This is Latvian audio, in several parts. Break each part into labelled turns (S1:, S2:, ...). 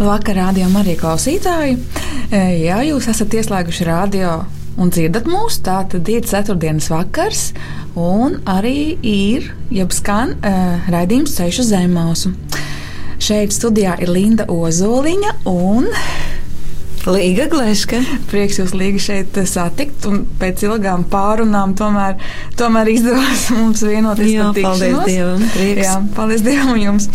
S1: Vakar rādījām arī klausītāji. E, ja jūs esat ieslēguši radio un dzirdat mūsu, tad ir ceturtdienas vakars, un arī ir, jeb skan uh, raidījums Ceļš uz Zemausu. Šeit studijā ir Linda Ozoliņa un
S2: Līga Gleška.
S1: Prieks jūs Līga šeit satikt, un pēc ilgām pārunām tomēr, tomēr izdevās mums vienoties
S2: Jā,
S1: par tikšanos.
S2: paldies Dievam, prieks.
S1: Jā, paldies Dievam jums.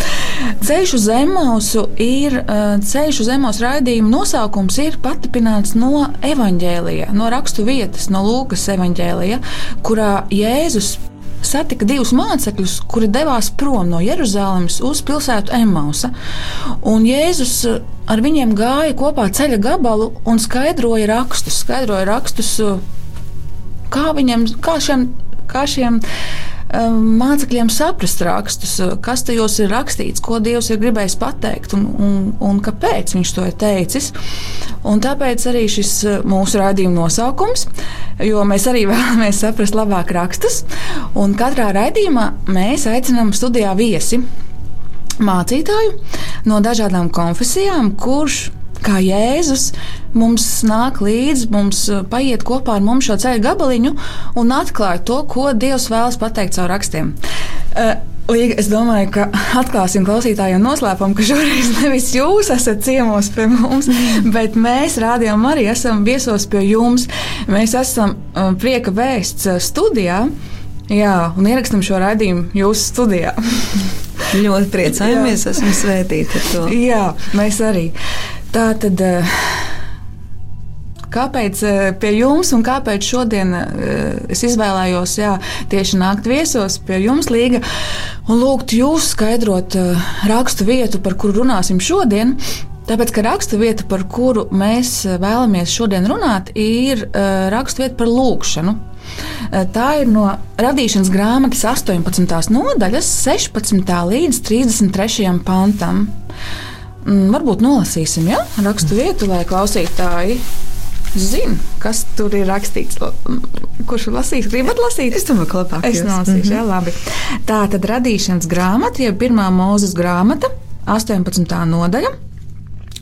S1: Ceļš uz Zemausu ir uh, ceļš uz Zemausu raidījuma nosaukums ir patipināts no evaņģēlija, no rakstu vietas, no Lūkas evaņģēlija, kurā Jēzus satika divus mācekļus, kuri devās prom no Jeruzalemes uz pilsētu Emausa. Un Jēzus uh, ar viņiem gāja kopā ceļa gabalu un skaidroja rakstus, skaidroja rakstus, uh, kā viņiem, kā šiem, kā šiem mācekļiem saprast rakstus, kas tajos ir rakstīts, ko Dievs ir gribējis pateikt un, un, un kāpēc viņš to ir teicis. Un tāpēc arī šis uh, mūsu raidījuma nosaukums, jo mēs arī vēlamies saprast labāk rakstus. Un katrā raidījumā mēs aicinām studijā viesi mācītāju no dažādām konfesijām, kurš kā Jēzus mums nāk līdzi, mums uh, paiet kopā ar mums šo ceļu gabaliņu un atklāja to, ko Dievs vēlas pateikt caur rakstiem. Uh, Līga, es domāju, ka atklāsim klausītājiem noslēpumu, ka šoreiz nevis jūs esat ciemos pie mums, bet mēs rādījām arī esam viesos pie jums. Mēs esam um, prieka vēsts uh, studijā. Jā, un ierakstām šo raidījumu jūsu studijā.
S2: Ļoti priecājamies, esam svētīti ar to.
S1: Jā, mēs arī. Tā tad. eh, Kāpēc eh, pie jums un kāpēc šodien eh, es izvēlējos jā, tieši nākt viesos pie jums, Līga, un lūgt jūs skaidrot rakstu vietu, par kuru runāsim šodien? Tāpēc, ka rakstu vieta, par kuru mēs vēlamies šodien runāt, ir rakstu vieta par lūkšanu. Tā ir no radīšanas grāmatas 18. nodaļas, 16. līdz 33. pantam. Mm, varbūt nolasīsim, ja rakstu vietu, lai klausītāji zinātu, kas tur ir rakstīts. Kurš lasīs? Gribat lasīt?
S2: Es domāju, ka labāk
S1: Es nolasīšu,
S2: Mhm.
S1: jā, labi. Tā tad radīšanas grāmata, jeb pirmā mūzes grāmata, 18. nodaļa,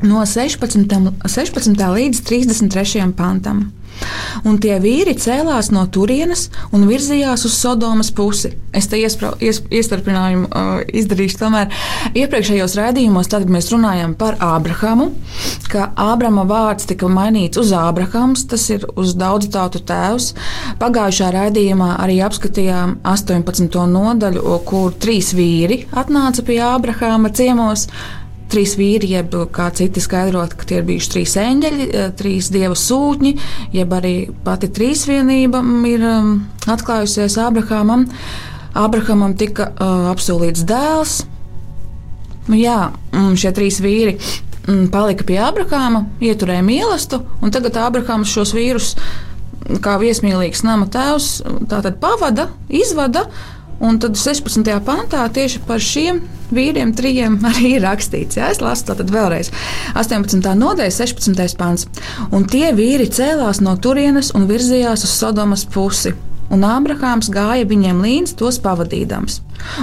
S1: no 16. 16. līdz 33. pantam. Un tie vīri cēlās no turienes un virzījās uz Sodomas pusi. Es te iespra- ies, iestarpinājumu uh, izdarīšu. Tomēr iepriekšējos raidījumos, tad, kad mēs runājam par Ābrahamu, ka Ābrama vārds tika mainīts uz Ābrahams, tas ir uz daudzu tautu tēvs. Pagājušā raidījumā arī apskatījām 18. nodaļu, kur trīs vīri atnāca pie Ābrahama ciemos. Trīs vīri, jeb kā citi skaidrot, ka tie ir bijuši trīs eņģeļi, eh, trīs dieva sūtņi, jeb arī pati trīsvienība ir um, atklājusies Ābrahamam. Ābrahamam tika uh, apsolīts dēls. Nu Jā, un šie trīs vīri mm, palika pie Ābrahāma, ieturēja mīlestību, un tagad Ābrahāms šos vīrus, kā viesmīlīgs nama tēvs, pavada, izvada. Un tad 16. pantā tieši par šiem vīriem, trijiem arī ir rakstīts. Jā, es lasu to vēlreiz. 18. nodaļa, 16. pants. Un tie vīri cēlās no turienes un virzījās uz Sodomas pusi. Un Ābrahāms gāja viņiem līdzi, tos pavadīdams.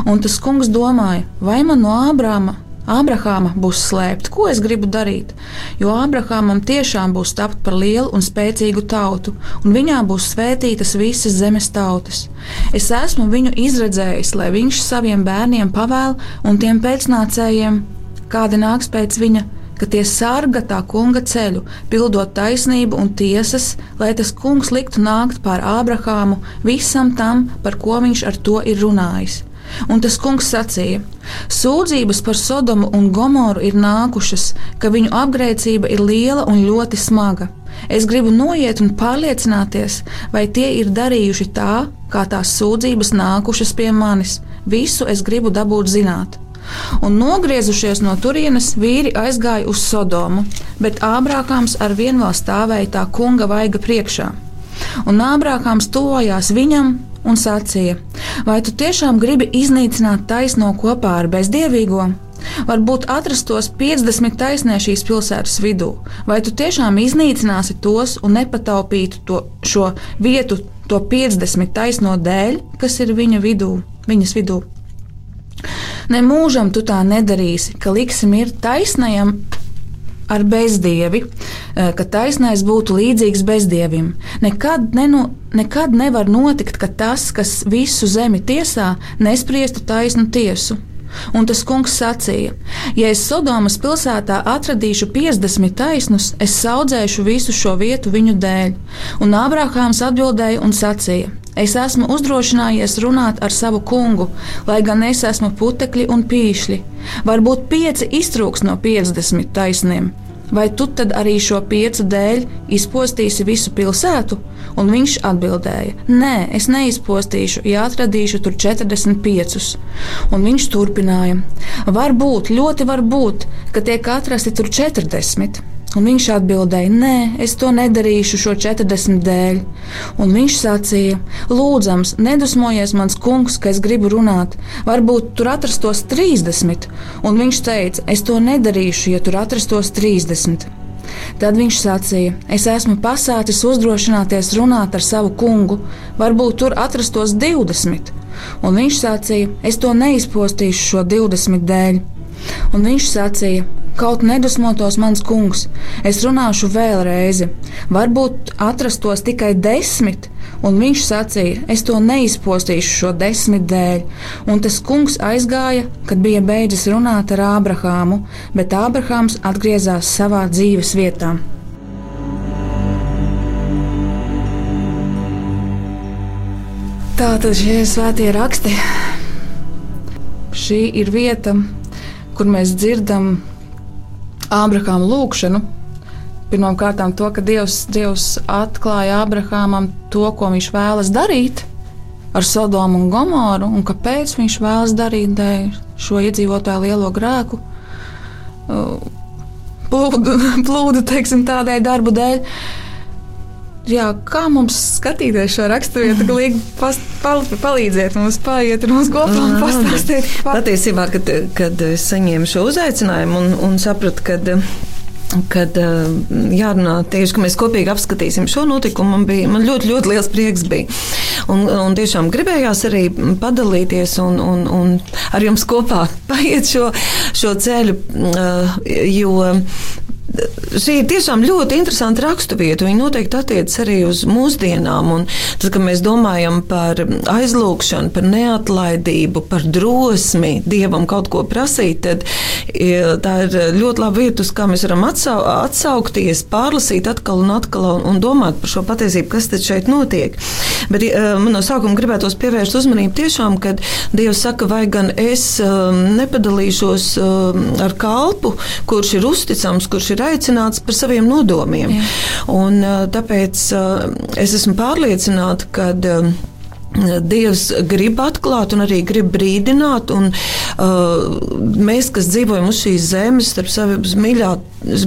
S1: Un tas kungs domāja, vai man no Ābrāma Ābrahāma būs slēpta, ko es gribu darīt. Jo Ābrahāmam tiešām būs tapt par lielu un spēcīgu tautu, un viņā būs svētītas visas zemes tautas. Es esmu viņu izredzējis, lai viņš saviem bērniem pavēl un tiem pēcnācējiem, kādi nāks pēc viņa, ka tie sarga tā kunga ceļu, pildot taisnību un tiesas, lai tas kungs liktu nākt pār Ābrahāmu visam tam, par ko viņš ar to ir runājis. Un tas kungs sacīja: Sūdzības par Sodomu un Gomoru ir nākušas, ka viņu apgrēcība ir liela un ļoti smaga. Es gribu noiet un pārliecināties, vai tie ir darījuši tā, kā tās sūdzības nākušas pie manis. Visu es gribu dabūt zināt. Un nogriezušies no turienes, vīri aizgāja uz Sodomu, bet Ābrākāms ar vienu vēl stāvēja tā kunga vaiga priekšā. Un Ābrākāms tuvojās viņam un sacīja: Vai tu tiešām gribi iznīcināt taisno kopā ar bezdievīgo? Varbūt atrastos 50 taisnē šīs pilsētas vidū, vai tu tiešām iznīcināsi tos un nepataupītu to, šo vietu, to 50 taisno dēļ, kas ir viņa vidū, viņas vidū? Ne mūžam tu tā nedarīsi, ka liksim ir taisnajam ar bezdievi, eh, ka taisnais būtu līdzīgs bezdievim. Nekad, nenu, nekad nevar notikt, ka tas, kas visu zemi tiesā, nespriestu taisnu tiesu. Un tas kungs sacīja: Ja es Sodomas pilsētā atradīšu 50 taisnus, es audzēšu visu šo vietu viņu dēļ. Un Ābrahāms atbildēja un sacīja: Es esmu uzdrošinājies runāt ar savu kungu, lai gan es esmu putekļi un pīšļi. Varbūt pieci iztrūks no 50 taisniem. Vai tu tad arī šo piecu dēļ izpostīsi visu pilsētu? Un viņš atbildēja: Nē, es neizpostīšu, ja atradīšu tur 45. Un viņš turpināja: Varbūt, ļoti varbūt, ka tiek atrasti tur 40. Un viņš atbildēja: Nē, es to nedarīšu šo 40 dēļ. Un viņš sacīja: Lūdzams, nedusmojies, mans kungs, ka es gribu runāt. Varbūt tur atrastos 30. Un viņš teica: Es to nedarīšu, ja tur atrastos 30. Tad viņš sacīja: Es esmu pasācis uzdrošināties runāt ar savu kungu, varbūt tur atrastos 20. Un viņš sacīja: Es to neizpostīšu šo 20 dēļ. Un viņš sacīja: Kaut nedusmotos mans kungs, es runāšu vēlreiz. Varbūt atrastos tikai desmit, un viņš sacīja, es to neizpostīšu šo desmit dēļ. Un tas kungs aizgāja, kad bija beidzis runāt ar Ābrahāmu, bet Ābrahāms atgriezās savā dzīves vietā. Tā tad šie svētie raksti. Šī ir vieta, kur mēs dzirdam Ābrahāma lūgšanu. Pirmkārt, to, ka Dievs, Dievs atklāja Ābrahamam to, ko viņš vēlas darīt ar Sodomu un Gomoru, un kāpēc viņš vēlas darīt dēļ šo iedzīvotāju lielo grēku, plūdu, plūdu teiksim, tādai darbu dēļ. Jā, kā mums skatīties šo raksturvietu, ka līdzi pas, pal, palīdziet mums, paiet ar mums kopā un pastāstiet.
S2: Patiesībā, kad, kad es saņēmu šo uzaicinājumu un, un sapratu, ka kad jārunā tieši, ka mēs kopīgi apskatīsim šo notikumu, man, bija, man ļoti, ļoti liels prieks bija. Un, un tiešām gribējās arī padalīties un, un, un ar jums kopā paiet šo, šo ceļu, jo šī ir tiešām ļoti interesanta raksturvieta. Viņa noteikti attiecas arī uz mūsdienām. Tad, kad mēs domājam par aizlūgšanu, par neatlaidību, par drosmi dievam kaut ko prasīt, tad tā ir ļoti laba vieta, uz kā mēs varam atsau, atsaukties, pārlasīt atkal un atkal un, un domāt par šo patiesību, kas tad šeit notiek. Bet man no sākuma gribētos pievērst uzmanību tiešām, kad Dievs saka, vai gan es um, nepadalīšos ar kalpu, kurš ir uzticams, kurš ir ir aicināts par saviem nodomiem. Jā. Un, tāpēc es esmu pārliecināta, ka Dievs grib atklāt un arī grib brīdināt. Un, uh, mēs, kas dzīvojam uz šīs zemes, starp savu, mīļā,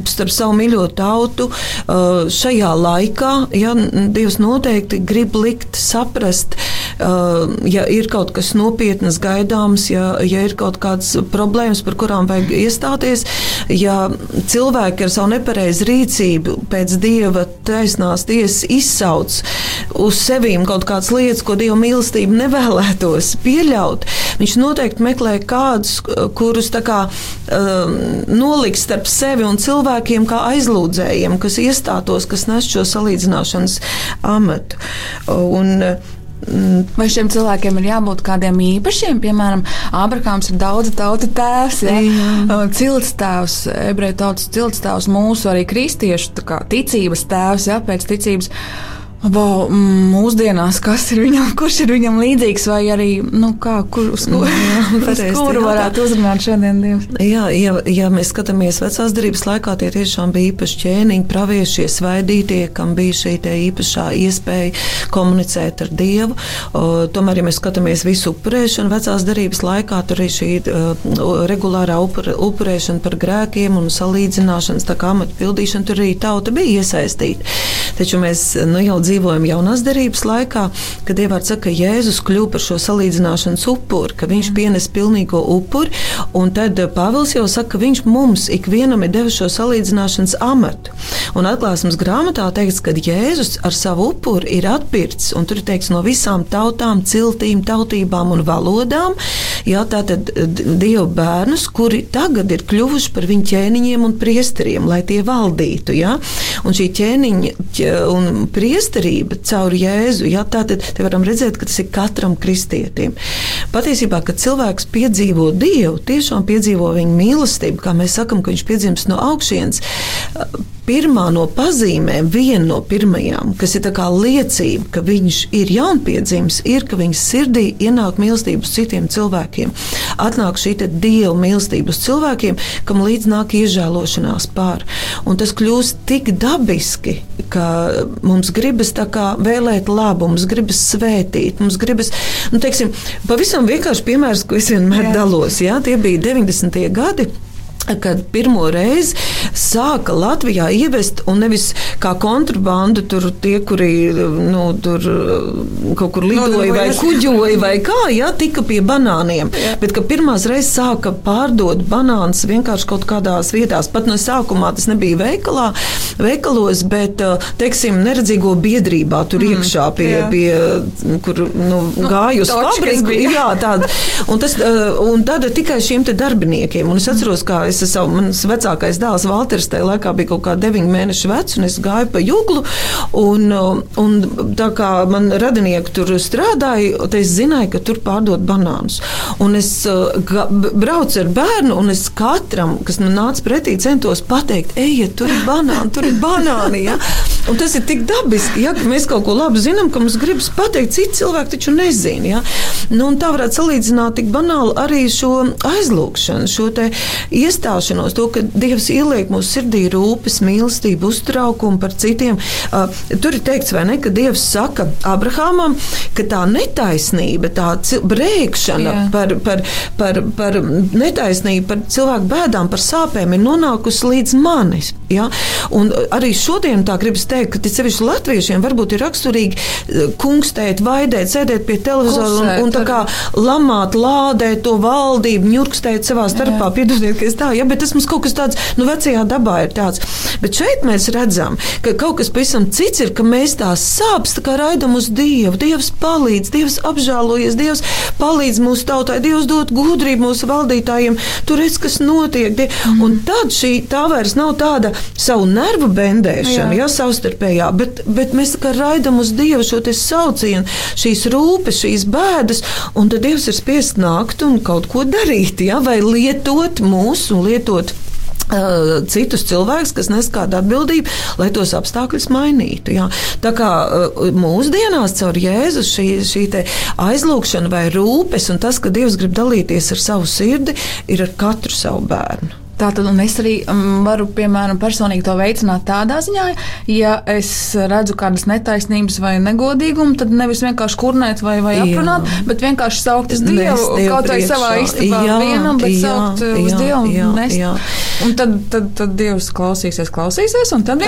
S2: starp savu mīļo tautu, uh, šajā laikā, ja Dievs noteikti grib likt saprast, uh, ja ir kaut kas nopietnas gaidāms, ja, ja ir kaut kādas problēmas, par kurām vajag iestāties, ja cilvēki ar savu nepareizu rīcību pēc Dieva taisnās tiesas izsauc uz sevīm kaut kādas lietas, ko Dieva mīlestību nevēlētos pieļaut, viņš noteikti meklē kādus, kurus kā, um, noliks starp sevi un cilvēkiem, kā aizlūdzējiem, kas iestātos, kas nes šo salīdzināšanas amatu. Un,
S1: mm, Vai šiem cilvēkiem ir jābūt kādiem īpašiem? Piemēram, Abrahāms ir daudzu tautu tēvs, ja? Uh, cilts tēvs, ebreju tautas cilts tēvs, mūsu arī kristiešu kā, ticības tēvs, ja, pēc ticības. Wow, mūsdienās, kas ir viņam, kurš ir viņam līdzīgs, vai arī nu, kā, kur, uz, kur, jā, uz kuru varētu uzrunāt šodien Dievs?
S2: Jā, ja, ja mēs skatāmies vecās darbības laikā, tie tiešām bija īpaši ķēniņi, pravieši, svaidītie, kam bija šī īpašā iespēja komunicēt ar Dievu. O, tomēr, ja mēs skatāmies visu upurēšanu vecās darbības laikā, tur arī šī uh, regulārā upur, upurēšana par grēkiem un salīdzināšanas, tā kā amatu pildīšana, tur arī tauta bija iesaistīta. Taču mēs nu, jau dzīvojam dzīvojam jaunās derības laikā, kad Dievs saka, ka Jēzus kļuva par šo salīdzināšanas upuri, ka viņš pienes pilnīgo upuri. Un tad Pāvils jau saka, ka viņš mums ikvienam ir devis šo salīdzināšanas amatu. Un atklāsmes grāmatā teikts, ka Jēzus ar savu upuri ir atpircis, un tur ir teikts no visām tautām, ciltīm, tautībām un valodām. Jā, tātad Dieva bērnus, kuri tagad ir kļuvuši par viņu ķēniņiem un priesteriem, lai tie valdītu. Jā? Un šī ķēniņa un priesteri atkarība caur Jēzu. Ja, tātad te varam redzēt, ka tas ir katram kristietim. Patiesībā, kad cilvēks piedzīvo Dievu, tiešām piedzīvo viņa mīlestību, kā mēs sakam, ka viņš piedzimst no augšienes pirmā no pazīmēm, viena no pirmajām, kas ir liecība, ka viņš ir jaunpiedzimis, ir, ka viņa sirdī ienāk mīlestība uz citiem cilvēkiem. Atnāk šī dieva mīlestība uz cilvēkiem, kam līdz nāk iežēlošanās pār. Un tas kļūst tik dabiski, ka mums gribas vēlēt labu, mums gribas svētīt, mums gribas, nu, teiksim, pavisam vienkārši piemērs, ko es vienmēr Jā. dalos. Jā, tie bija 90. gadi kad pirmo reizi sāka Latvijā ievest, un nevis kā kontrabandu, tur tie, kuri nu, tur kaut kur lidoja vai kuģoja vai kā, jā, tika pie banāniem. Jā. Bet ka pirmās reizes sāka pārdot banānus vienkārši kaut kādās vietās. Pat no sākumā tas nebija veikalā, veikalos, bet, teiksim, neredzīgo biedrībā tur mm, iekšā pie, jā. pie kur nu, nu, gāja uz fabriku. Jā, tāda. Un, tas, un tad tikai šiem darbiniekiem. Un es atceros, kā es esmu, mans vecākais dēls Valters tajā laikā bija kaut kā 9 mēnešu vecs, un es gāju pa jūglu, un, un tā kā man radinieki tur strādāja, tad es zināju, ka tur pārdod banānus. Un es ga, braucu ar bērnu, un es katram, kas man nāca pretī, centos pateikt, ejiet, tur ir banāni, tur ir banāni. Ja? Un tas ir tik dabiski, ja mēs kaut ko labi zinām, ka mums gribas pateikt, citi cilvēki taču nezina. Ja? Nu, tā varētu salīdzināt tik banāli arī šo aizlūgšanu, šo iestādi iestāšanos, to, ka Dievs ieliek mūsu sirdī rūpes, mīlestību, uztraukumu par citiem. Uh, tur ir teikts, vai ne, ka Dievs saka Abrahamam, ka tā netaisnība, tā brēkšana Jā. par, par, par, par netaisnību, par cilvēku bēdām, par sāpēm ir nonākusi līdz manis. Ja? Un arī šodien tā gribas teikt, ka sevišķi latviešiem varbūt ir raksturīgi kungstēt, vaidēt, sēdēt pie televizora un, un tā kā lamāt, lādēt to valdību, ņurkstēt savā starpā. Piedodiet, ka es tā ja, bet tas mums kaut kas tāds, nu, vecajā dabā ir tāds. Bet šeit mēs redzam, ka kaut kas pavisam cits ir, ka mēs tās sāpes tā kā raidam uz Dievu. Dievs palīdz, Dievs apžēlojies, Dievs palīdz mūsu tautai, Dievs dod gudrību mūsu valdītājiem. Tur redz, kas notiek. Die. Mm. Un tad šī tā vairs nav tāda savu nervu bendēšana, jā. jā, savstarpējā, bet, bet mēs kā raidam uz Dievu šo saucienu, šīs rūpes, šīs bēdas, un tad Dievs ir spiests nākt un kaut ko darīt, jā, vai lietot mūsu un lietot citus cilvēkus, kas nes kādu atbildību, lai tos apstākļus mainītu. Jā. Tā kā mūsdienās caur Jēzu šī, šī aizlūgšana vai rūpes un tas, ka Dievs grib dalīties ar savu sirdi, ir ar katru savu bērnu.
S1: Tātad, es arī um, varu, piemēram, personīgi to veicināt tādā ziņā, ja es redzu kādas netaisnības vai negodīgumu, tad nevis vienkārši kurnēt vai, vai aprunāt, jā. bet vienkārši saukt uz Dievu, Dievu kaut vai savā istabā jā, vienam, bet jā, saukt jā, uz Dievu jā, un nest. Jā. Un tad, tad, tad Dievs klausīsies, klausīsies, un tad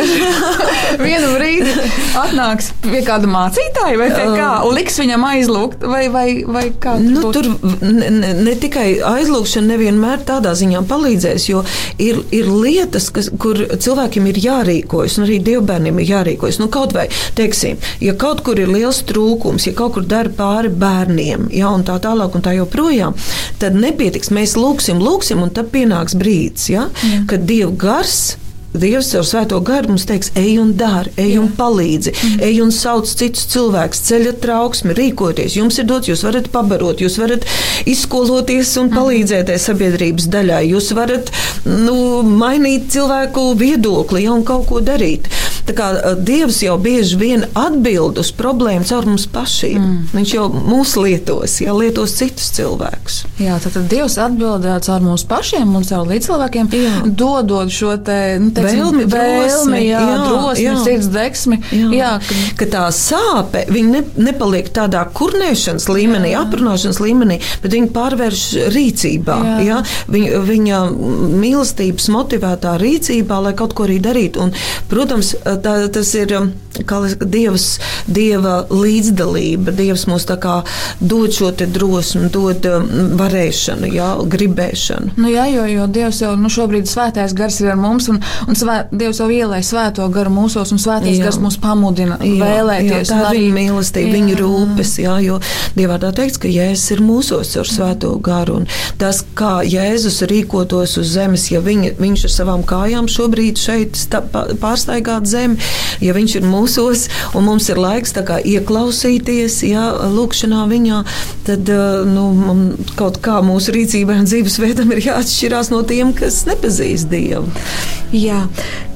S1: vienu brīdi atnāks pie kāda mācītāja vai pie kā, un liks viņam aizlūgt, vai, vai, vai kā.
S2: Nu, tur ne, ne tikai aizlūgšana nevienmēr tādā ziņā palīdzēs, jo ir, ir lietas, kas, kur cilvēkiem ir jārīkojas, un arī dievbērniem ir jārīkojas. Nu, kaut vai, teiksim, ja kaut kur ir liels trūkums, ja kaut kur dara pāri bērniem, ja, un tā tālāk, un tā joprojām, tad nepietiks. Mēs lūgsim, lūgsim, un tad pienāks brīdis, ja, kad Dieva gars Dievs ar svēto garu mums teiks, ej un dari, ej Jā. un palīdzi, mm. ej un sauc citus cilvēkus, ceļa trauksmi, rīkoties. Jums ir dots, jūs varat pabarot, jūs varat izskoloties un mm. palīdzēt sabiedrības daļai, jūs varat nu, mainīt cilvēku viedokli ja, un kaut ko darīt. tā kā Dievs jau bieži vien atbild uz problēmu caur mums pašiem. Mm. Viņš jau mūs lietos, ja lietos citus cilvēkus.
S1: Jā, tad, tad Dievs atbild caur mums pašiem un caur līdzcilvēkiem, dodot šo te, nu, teiksim, vēlmi, vēlmi, jā, jā, drosmi, jā. sirds deksmi. Jā. Jā,
S2: ka... ka tā sāpe, viņa ne, nepaliek tādā kurnēšanas līmenī, jā. aprunāšanas līmenī, bet viņa pārvērš rīcībā. Jā. Jā? Viņa, viņa mīlestības motivētā rīcībā, lai kaut ko arī darītu. Un, protams, tā, tas ir dievs, dieva līdzdalība. Dievs mums dod šo drosmi, dod varēšanu, jā, gribēšanu.
S1: Nu, jā, jo, jo Dievs jau nu, šobrīd svētais gars ir ar mums, un, un svē, Dievs jau ielai svēto garu mūsos, un svētais gars mūs pamudina jā, vēlēties.
S2: Jā, tā ir viņa mīlestība, jā. viņa rūpes, jā, jo Dievā tā teikts, ka Jēzus ir mūsos ar svēto garu, un tas, kā Jēzus rīkotos uz zemes, ja viņa, viņš ar savām kājām šobrīd šeit sta, pārstaigāt zemi, ja viņš ir mūsos, un mums ir laiks kā, ieklausīties, jā, lūkšanā viņā, tad nu, kaut kā mūsu rīcībai un dzīvesveidam ir jāatšķirās no tiem, kas nepazīst Dievu.
S1: Jā.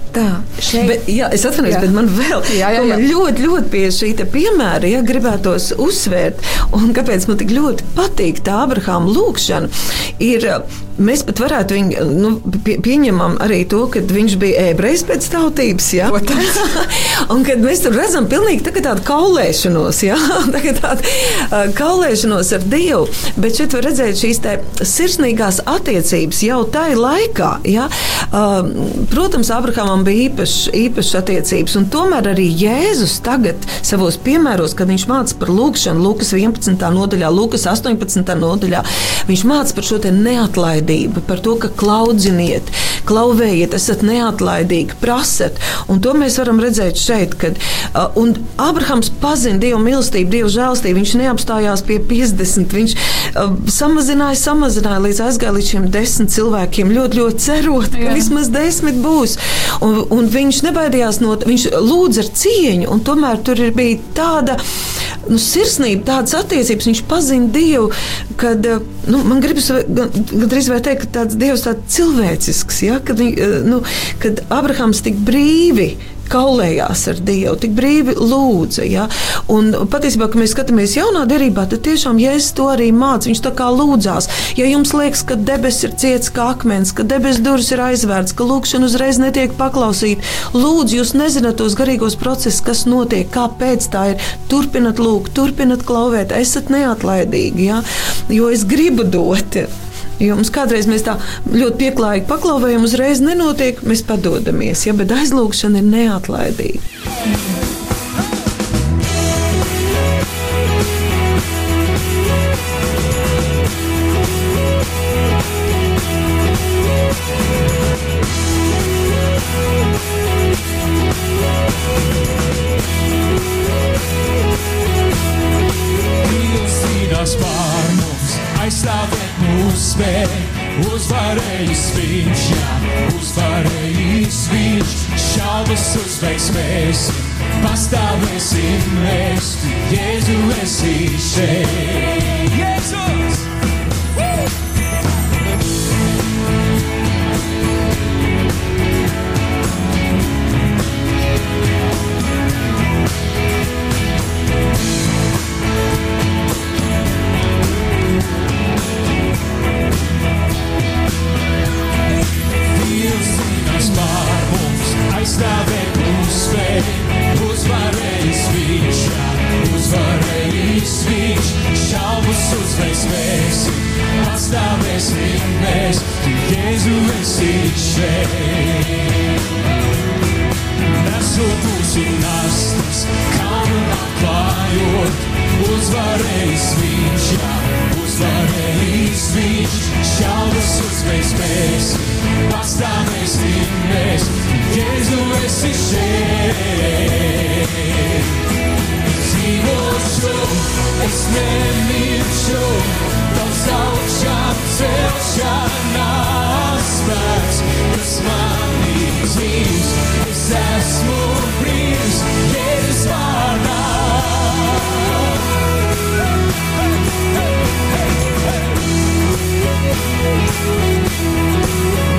S1: Tā, šeit.
S2: bet, jā, es atvainojos, bet man vēl jā, jā, jā. ļoti, ļoti pie šī piemēra ja, gribētos uzsvērt, un kāpēc man tik ļoti patīk tā Abrahāma lūkšana, ir Mēs pat varētu viņu nu, pie, pieņemam arī to, ka viņš bija ebrejs pēc tautības. Ja? un kad mēs tur redzam pilnīgi tā, tādu kaulēšanos, ja? tādu uh, kaulēšanos ar Dievu, bet šeit var redzēt šīs sirsnīgās attiecības jau tajā laikā. Ja? Uh, protams, Abrahamam bija īpašas īpaš attiecības, un tomēr arī Jēzus tagad savos piemēros, kad viņš māca par lūgšanu, Lukas 11. nodaļā, Lukas 18. nodaļā, viņš māca par šo neatlaidību atbildība par to, ka klaudziniet, klauvējiet, esat neatlaidīgi, prasat. Un to mēs varam redzēt šeit, kad uh, Abrahams pazina Dieva mīlestību, Dieva žēlstību. Viņš neapstājās pie 50, viņš uh, samazināja, samazināja līdz aizgāja līdz šiem desmit cilvēkiem, ļoti, ļoti cerot, ka Jā. vismaz desmit būs. Un, un viņš nebaidījās no, viņš lūdza ar cieņu, un tomēr tur bija tāda nu, sirsnība, tādas attiecības. Viņš pazina Dievu, kad nu, man gribas gandrīz vai teikt, ka tāds Dievs tāds cilvēcisks, ja, kad, nu, kad Abrahams tik brīvi kaulējās ar Dievu, tik brīvi lūdza. Ja? Un patiesībā, kad mēs skatāmies jaunā derībā, tad tiešām Jēzus to arī māca. Viņš tā kā lūdzās. Ja jums liekas, ka debesis ir ciets kā akmens, ka debesu durvis ir aizvērts, ka lūkšana uzreiz netiek paklausīta, lūdzu, jūs nezināt tos garīgos procesus, kas notiek, kāpēc tā ir. Turpinat lūgt, turpinat klauvēt, esat neatlaidīgi, ja? jo es gribu dot. Jo mums kādreiz mēs tā ļoti pieklājīgi paklauvējam, uzreiz nenotiek, mēs padodamies, ja, bet aizlūgšana ir neatlaidīga.
S3: Jēzu esi šeit. Nesot mūsu nastas, kā nu atklājot, uzvarējis viņš, jā, uzvarējis viņš, šaubas uzveiks mēs, atstāvēsim mēs, Jēzu esi šeit. Dzīvošu, es nemiršu, tavs augšām celšanās cilvēks, kas mani dzīves, es esmu brīvs, Jēzus vārdā.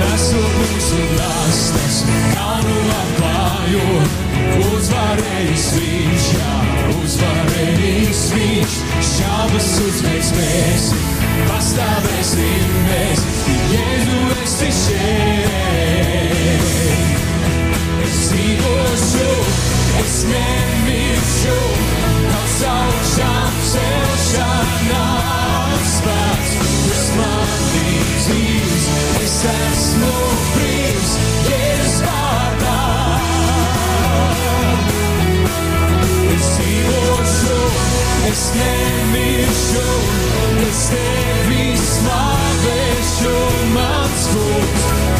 S3: Nesu mūsu nastas, kā nu labājot, uzvarējis viņš, jā, uzvarējis viņš, šābas uzveiks mēs pastāvēsim mēs, Jēzu esi šeit. Es dzīvošu, es nemiršu, tavs augšām celšanās spēks, kas mani dzīves, es esmu brīvs, Jēzus vārdā. Es dzīvošu, it's der Wiesnabel schon am Tod?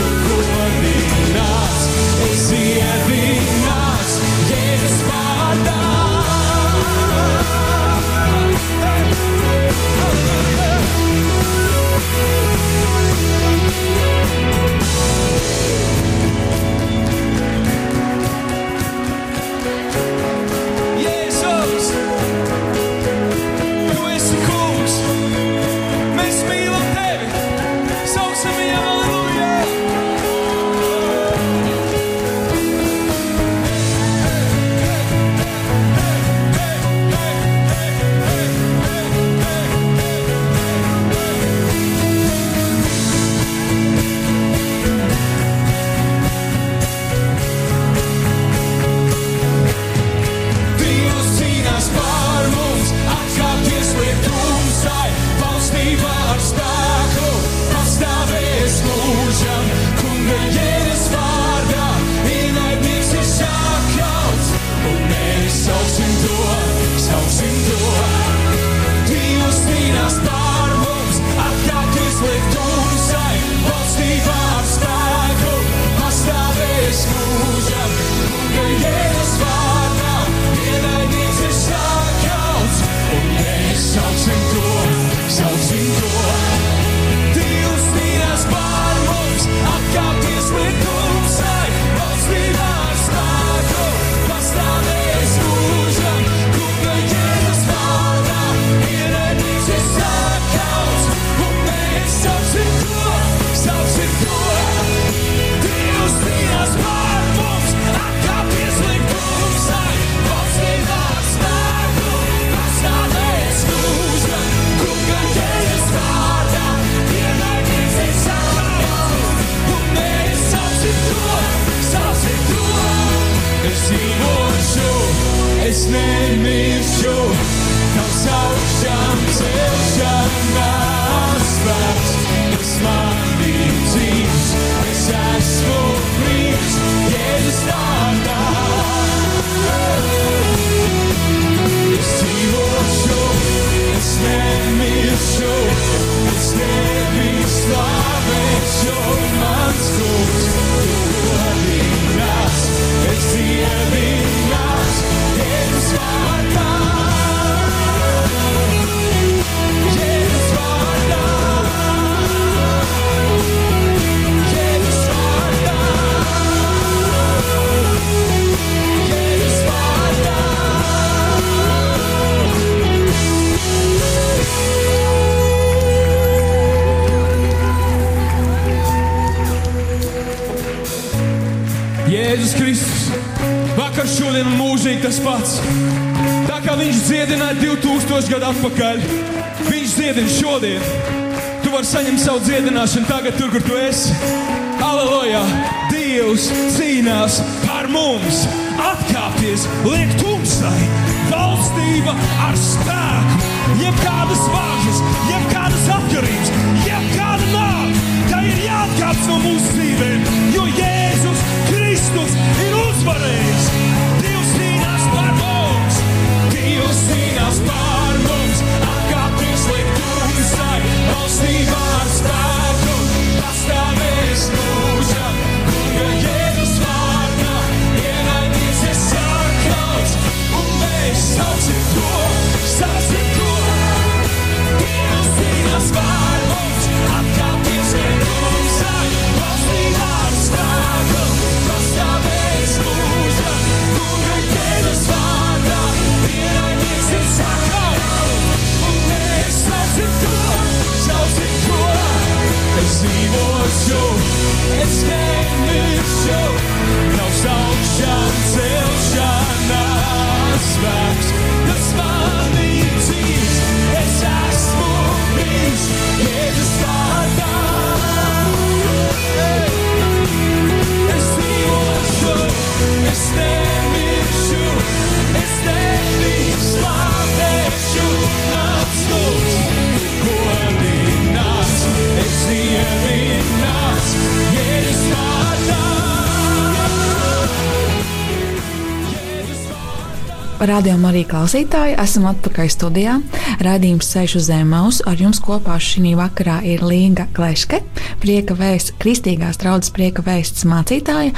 S1: Radījumā arī klausītāji, esam atpakaļ studijā. Radījums Ceļš uz Zemes ar jums kopā šī vakarā ir Līga Gleške, prieka vēsts, kristīgās draudzes prieka vēsts mācītāja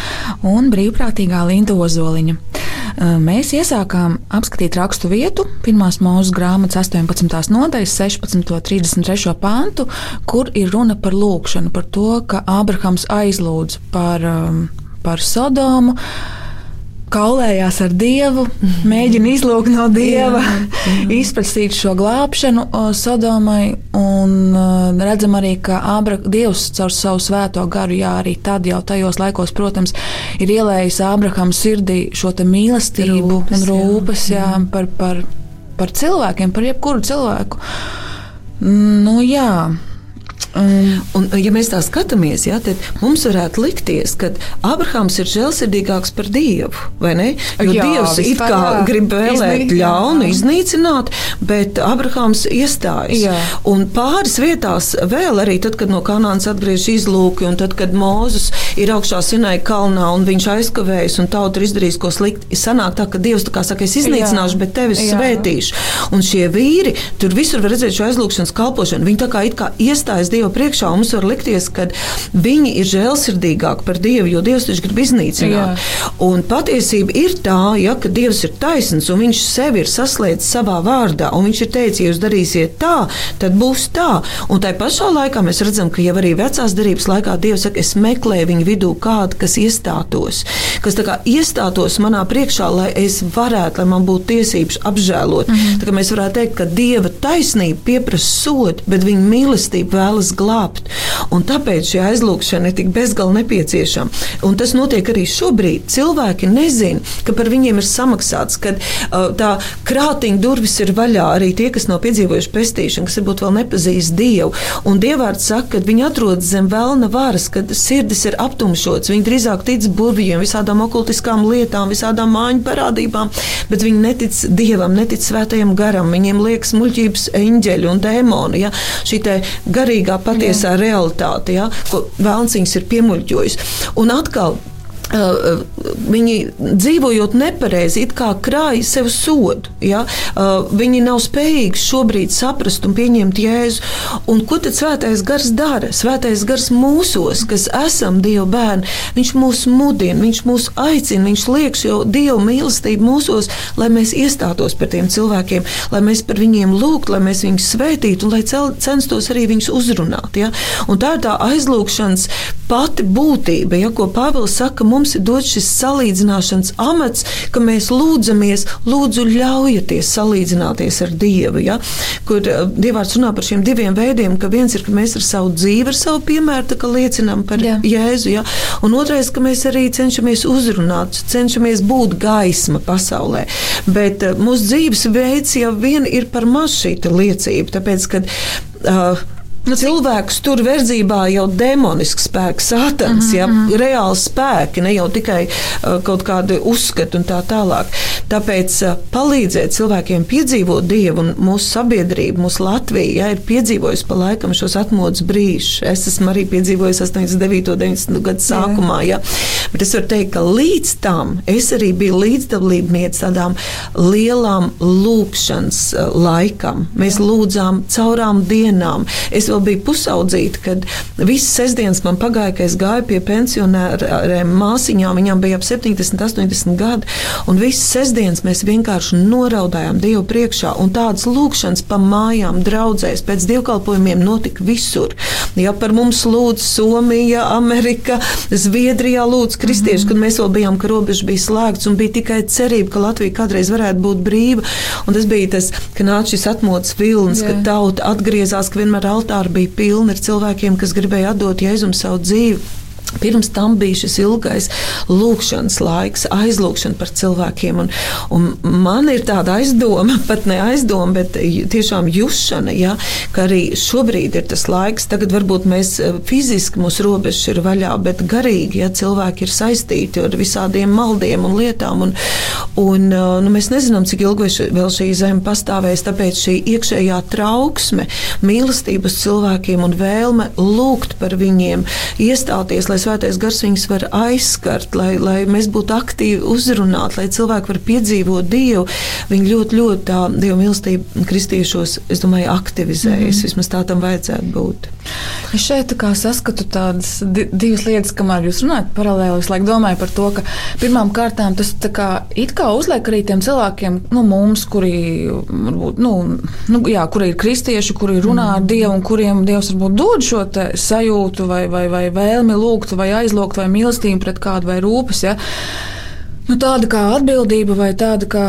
S1: un brīvprātīgā Linda Ozoliņa. Mēs iesākām apskatīt rakstu vietu, pirmās mūža grāmatas 18. nodaļas, 16. un 33. pāntu, kur ir runa par lūkšanu, par to, ka Ābrahams aizlūdz par, par Sodomu kaulējās ar Dievu, mēģina izlūgt no Dieva, izpratīt šo glābšanu Sodomai. Un uh, redzam arī, ka Ābra, Dievs caur savu svēto garu, jā, arī tad jau tajos laikos, protams, ir ielējis Ābraham sirdī šo mīlestību
S2: Rūpes,
S1: un rūpes jā, jā, par, par, par cilvēkiem, par jebkuru cilvēku. Nu, jā. Um,
S2: Un, ja mēs tā skatāmies, ja, tad mums varētu likties, ka Abrahams ir žēlsirdīgāks par Dievu. Jo
S1: Jā,
S2: Dievs it kā
S1: jā.
S2: grib vēlēt
S1: Iznīcināt,
S2: ļaunu,
S1: jā.
S2: iznīcināt, bet Abrahams iestājas.
S1: Jā.
S2: Un pāris vietās vēl arī tad, kad no Kanānas atgriežas izlūki, un tad, kad Mūzes ir augšā Sinai kalnā un viņš aizkavējas un tauta ir izdarījis ko sliktu, sanāk tā, ka Dievs tā kā saka, es iznīcināšu,
S1: Jā.
S2: bet tevi
S1: Jā.
S2: svētīšu. Un šie vīri tur visur var redzēt šo aizlūgšanas kalpošanu. Viņi tā kā, it kā iestājas Dieva priekšā, mums var likties, ka viņi ir žēlsirdīgāki par Dievu, jo Dievs taču grib iznīcināt.
S1: Jā.
S2: Un patiesība ir tā, ja, ka Dievs ir taisns un viņš sevi ir saslēdzis savā vārdā. un Viņš ir teicis, ja jūs darīsiet tā, tad būs tā. Un tā pašā laikā mēs redzam, ka jau arī vecās darbības laikā Dievs saka, es meklēju viņu vidū kādu, kas iestātos, kas kā iestātos manā priekšā, lai es varētu, lai man būtu tiesības apžēlot. Mm -hmm. Tā kā mēs varētu teikt, ka Dieva taisnība pieprasa sodu, bet viņa mīlestība vēlas glābt. Un tāpēc šī aizlūgšana ir tik bezgalīgi nepieciešama. Un tas notiek arī šobrīd. Cilvēki nezina, ka par viņiem ir samaksāts, kad uh, tā krātiņa durvis ir vaļā. Arī tie, kas nav piedzīvojuši pestīšanu, kas varbūt vēl nepazīst Dievu. Un Dievārds saka, ka viņi atrodas zem vēlna varas, kad sirdis ir aptumšots. Viņi drīzāk tic burvjiem, visādām okultiskām lietām, visādām māņu parādībām, bet viņi netic Dievam, netic svētajam garam. Viņiem liekas muļķības eņģeļi un dēmoni. Ja? Šī garīgā patiesā Jā. realitāte, ja? ko vēlns viņus ir piemuļķojis. Un atkal Uh, viņi dzīvojot nepareizi, it kā krāja sev sodu. Ja? Uh, viņi nav spējīgi šobrīd saprast un pieņemt jēzu. Un ko tad svētais gars dara? Svētais gars mūsos, kas esam Dieva bērni, viņš mūs mudina, viņš mūs aicina, viņš liek šo Dieva mīlestību mūsos, lai mēs iestātos par tiem cilvēkiem, lai mēs par viņiem lūgtu, lai mēs viņus svētītu un lai cel- censtos arī viņus uzrunāt. Ja? Un tā ir tā aizlūgšanas pati būtība, ja, ko Pāvils saka, mums ir dots šis salīdzināšanas amats, ka mēs lūdzamies, lūdzu, ļaujieties salīdzināties ar Dievu. Ja, kur uh, Dievs runā par šiem diviem veidiem, ka viens ir, ka mēs ar savu dzīvi, ar savu piemēru liecinām par
S1: Jā.
S2: Jēzu, ja, un otrais, ka mēs arī cenšamies uzrunāt, cenšamies būt gaisma pasaulē. Bet uh, mūsu dzīves veids jau vien ir par maz šī liecība, tāpēc, ka uh, Nu, cilvēks tur verdzībā jau demonisks spēks, sātans, mm -hmm. ja, reāli spēki, ne jau tikai uh, kaut kādi uzskati un tā tālāk. Tāpēc uh, palīdzēt cilvēkiem piedzīvot Dievu un mūsu sabiedrību, mūsu Latvija, ja, ir piedzīvojusi pa laikam šos atmodas brīžus. Es esmu arī piedzīvojis 89. un 90. gadu sākumā, ja. bet es varu teikt, ka līdz tam es arī biju līdzdalībniece tādām lielām lūkšanas laikam. Mēs lūdzām caurām dienām. Es vēl biju pusaudzīta, kad visas sestdienas man pagāja, ka es gāju pie pensionāriem māsiņām. Viņām bija ap 70, 80 gadi. Un visas sestdienas mēs vienkārši noraudājām Dievu priekšā. Un tādas lūkšanas pa mājām, draudzēs, pēc dievkalpojumiem notika visur. Ja par mums lūdz Somija, Amerika, Zviedrijā lūdz kristieši, mm -hmm. kad mēs vēl bijām, ka robeža bija slēgts un bija tikai cerība, ka Latvija kādreiz varētu būt brīva. Un tas bija tas, ka nāca šis atmodas vilnis,
S1: Jā.
S2: kad tauta atgriezās, ka vienmēr altāri bija pilni ar cilvēkiem, kas gribēja atdot Jēzum savu dzīvi. Pirms tam bija šis ilgais lūkšanas laiks, aizlūkšana par cilvēkiem. Un, un man ir tāda aizdoma, pat ne aizdoma, bet tiešām jušana, ja, ka arī šobrīd ir tas laiks. Tagad varbūt mēs eh, fiziski mūsu robežas ir vaļā, bet garīgi ja, cilvēki ir saistīti ar visādiem maldiem un lietām. Un, un, eh, nu, mēs nezinām, cik ilgi vēl šī zeme pastāvēs. Tāpēc šī iekšējā trauksme, mīlestības cilvēkiem un vēlme lūgt par viņiem, iestāties, lai svētais gars viņus var aizskart, lai, lai mēs būtu aktīvi uzrunāti, lai cilvēki var piedzīvot Dievu. Viņi ļoti, ļoti tā Dieva mīlestība kristiešos, es domāju, aktivizējas. Mm -hmm. Vismaz tā tam vajadzētu būt.
S1: Es šeit saskatu tādas divas lietas, kamēr jūs runājat paralēli. Es laikam domāju par to, ka pirmām kārtām tas kā, it kā uzliek arī tiem cilvēkiem, nu, mums, kuri, varbūt, nu, nu, jā, kuri ir kristieši, kuri runā mm. ar Dievu un kuriem Dievs varbūt dod šo sajūtu vai, vai, vai vēlmi lūgt vai aizlūgt, vai mīlestību pret kādu, vai rūpes. Ja? Nu, tāda kā atbildība vai tāda kā,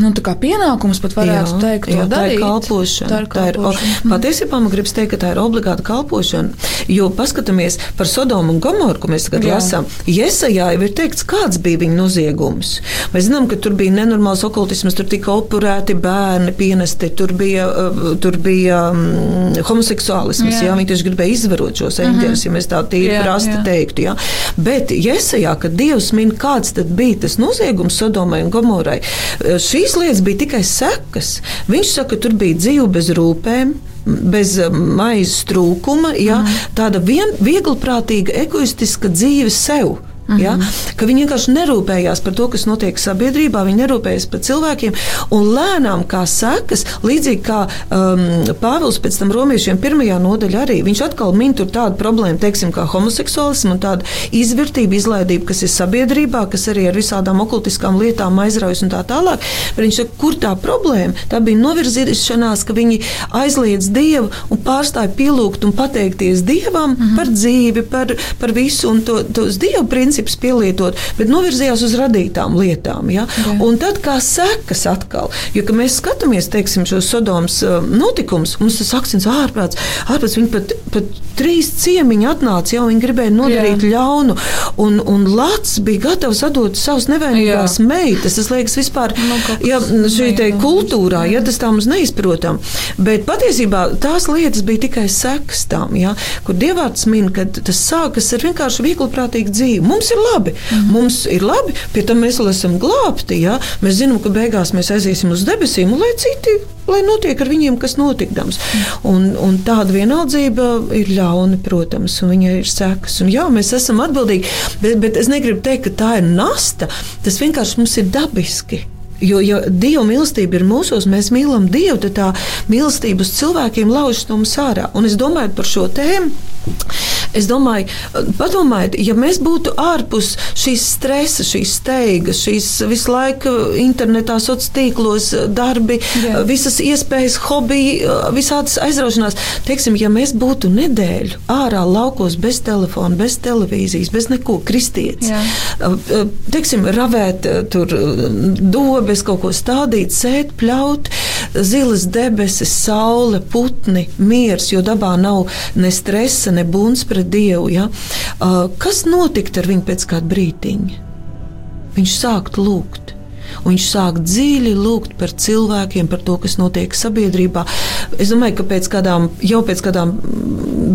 S1: nu, tā kā pienākums pat varētu jā, teikt, jā,
S2: tā ir kalpošana. Tā ir kalpošana. Tā ir, patiesībā man gribas teikt, ka tā ir obligāta kalpošana, jo paskatāmies par Sodomu un Gomoru, ko mēs tagad jā. lasām. Iesajā jau ir teikts, kāds bija viņa noziegums. Mēs zinām, ka tur bija nenormāls okultisms, tur tika upurēti bērni, pienesti, tur bija, uh, tur bija um, homoseksuālisms, jā. jā, viņi tieši gribēja izvarot šos eņģeļus, uh -huh. ja mēs tā tīri prasti teiktu. Jā. Bet Iesajā, kad Dievs min, kāds tad bija tas noziegums Sodomai un Gomorai. Eh, šīs lietas bija tikai sekas. Viņš saka, ka tur bija dzīve bez rūpēm bez eh, maizes trūkuma, ja, mm. tāda vien, vieglprātīga, egoistiska dzīve sev. Mm -hmm. ja? Ka viņi vienkārši nerūpējās par to, kas notiek sabiedrībā, viņi nerūpējās par cilvēkiem. Un lēnām, kā sekas, līdzīgi kā um, Pāvils pēc tam romiešiem pirmajā nodaļā arī, viņš atkal min tur tādu problēmu, teiksim, kā homoseksuālismu un tādu izvērtību, izlaidību, kas ir sabiedrībā, kas arī ar visādām okultiskām lietām aizraujas un tā tālāk. Bet viņš saka, kur tā problēma? Tā bija novirzīšanās, ka viņi aizliedz Dievu un pārstāja pielūgt un pateikties Dievam mm -hmm. par dzīvi, par, par visu un to, tos Dievu principus principus pielietot, bet novirzījās uz radītām lietām. Ja? Jā. Un tad kā sekas atkal, jo mēs skatāmies teiksim, šo Sodomas uh, notikumus, mums tas akcents ārprāts, ārprāts viņi pat, pat trīs ciemiņi atnāca, jau viņi gribēja nodarīt Jā. ļaunu, un, un Lats bija gatavs atdot savus nevainīgās Jā. meitas. Tas liekas vispār nu, ja, šī te kultūrā, ja tas tā mums neizprotam. Bet patiesībā tās lietas bija tikai sekas tam, ja, kur Dievārds min, ka tas sākas ar vienkārši vieglprātīgu dzīvi. Mums mums ir labi. Mm. Mums ir labi, pie tam mēs esam glābti. Ja? Mēs zinām, ka beigās mēs aiziesim uz debesīm, lai citi lai notiek ar viņiem, kas notikdams. Un, un tāda vienaldzība ir ļauna, protams, un viņai ir sekas. Un, jā, mēs esam atbildīgi, bet, bet es negribu teikt, ka tā ir nasta. Tas vienkārši mums ir dabiski. Jo, ja Dieva mīlestība ir mūsos, mēs mīlam Dievu, tad tā mīlestība uz cilvēkiem laužas no mums ārā. Un es domāju par šo tēmu. Es domāju, padomājiet, ja mēs būtu ārpus šīs stresa, šīs steigas, šīs visu laiku internetā, sociālos tīklos, darbi, Jā. visas iespējas, hobiji, visādas aizraušanās. Teiksim, ja mēs būtu nedēļu ārā laukos bez telefona, bez televīzijas, bez neko kristietis, teiksim, ravēt tur dobes, kaut ko stādīt, sēt, pļaut, zilas debesis, saule, putni, miers, jo dabā nav ne stresa, ne buns pret Dievu. Ja? Kas notiktu ar viņu pēc kāda brīdiņa? Viņš sāktu lūgt. Un viņš sāk dziļi lūgt par cilvēkiem, par to, kas notiek sabiedrībā. Es domāju, ka pēc kādām, jau pēc kādām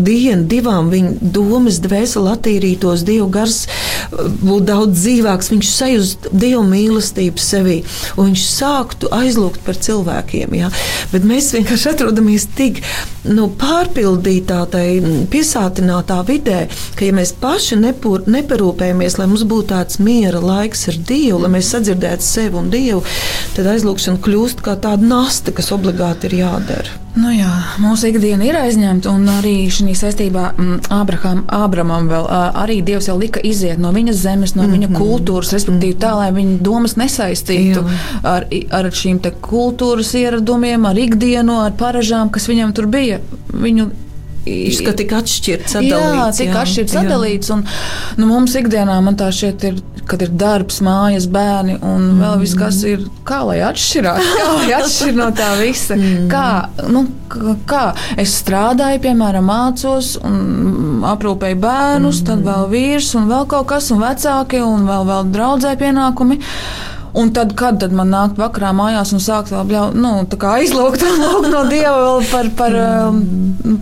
S2: dienu, divām viņa domas, dvēseli attīrītos, Dieva gars būtu daudz dzīvāks, viņš sajūta Dieva mīlestību sevī, un viņš sāktu aizlūgt par cilvēkiem. Ja? Bet mēs vienkārši atrodamies tik nu, pārpildītā, piesātinātā vidē, ka ja mēs paši nepur, neparūpējamies, lai mums būtu tāds miera laiks ar Dievu, lai mēs sadzirdētu sevi un Dievu, tad aizlūgšana kļūst kā tāda nasta, kas obligāti ir jādara.
S1: Nu jā, mūsu ikdiena ir aizņemta, un arī šī saistībā mm, Abraham, Abramam vēl arī Dievs jau lika iziet no viņas zemes, no mm -hmm. viņa mhm. kultūras, respektīvi tā, lai viņa domas nesaistītu jā. ar, ar šīm kultūras ieradumiem, ar ikdienu, ar paražām, kas viņam tur bija. Viņu
S2: Kā tik atšķirts,
S1: Jā,
S2: sadalīts.
S1: tik
S2: jā,
S1: atšķirts,
S2: jā.
S1: sadalīts. Un, nu, mums ikdienā man tā šķiet, ir, kad ir darbs, mājas, bērni un vēl viss, kas ir. Kā lai atšķirās? Kā lai atšķir no tā visa? Kā, nu, kā es strādāju, piemēram, mācos un mm, aprūpēju bērnus, tad vēl vīrs un vēl kaut kas, un vecāki un vēl, vēl draudzē pienākumi. Un tad, kad tad man nāk vakarā mājās un sāk bļau, nu, aizlūgt no Dieva vēl par, par, um,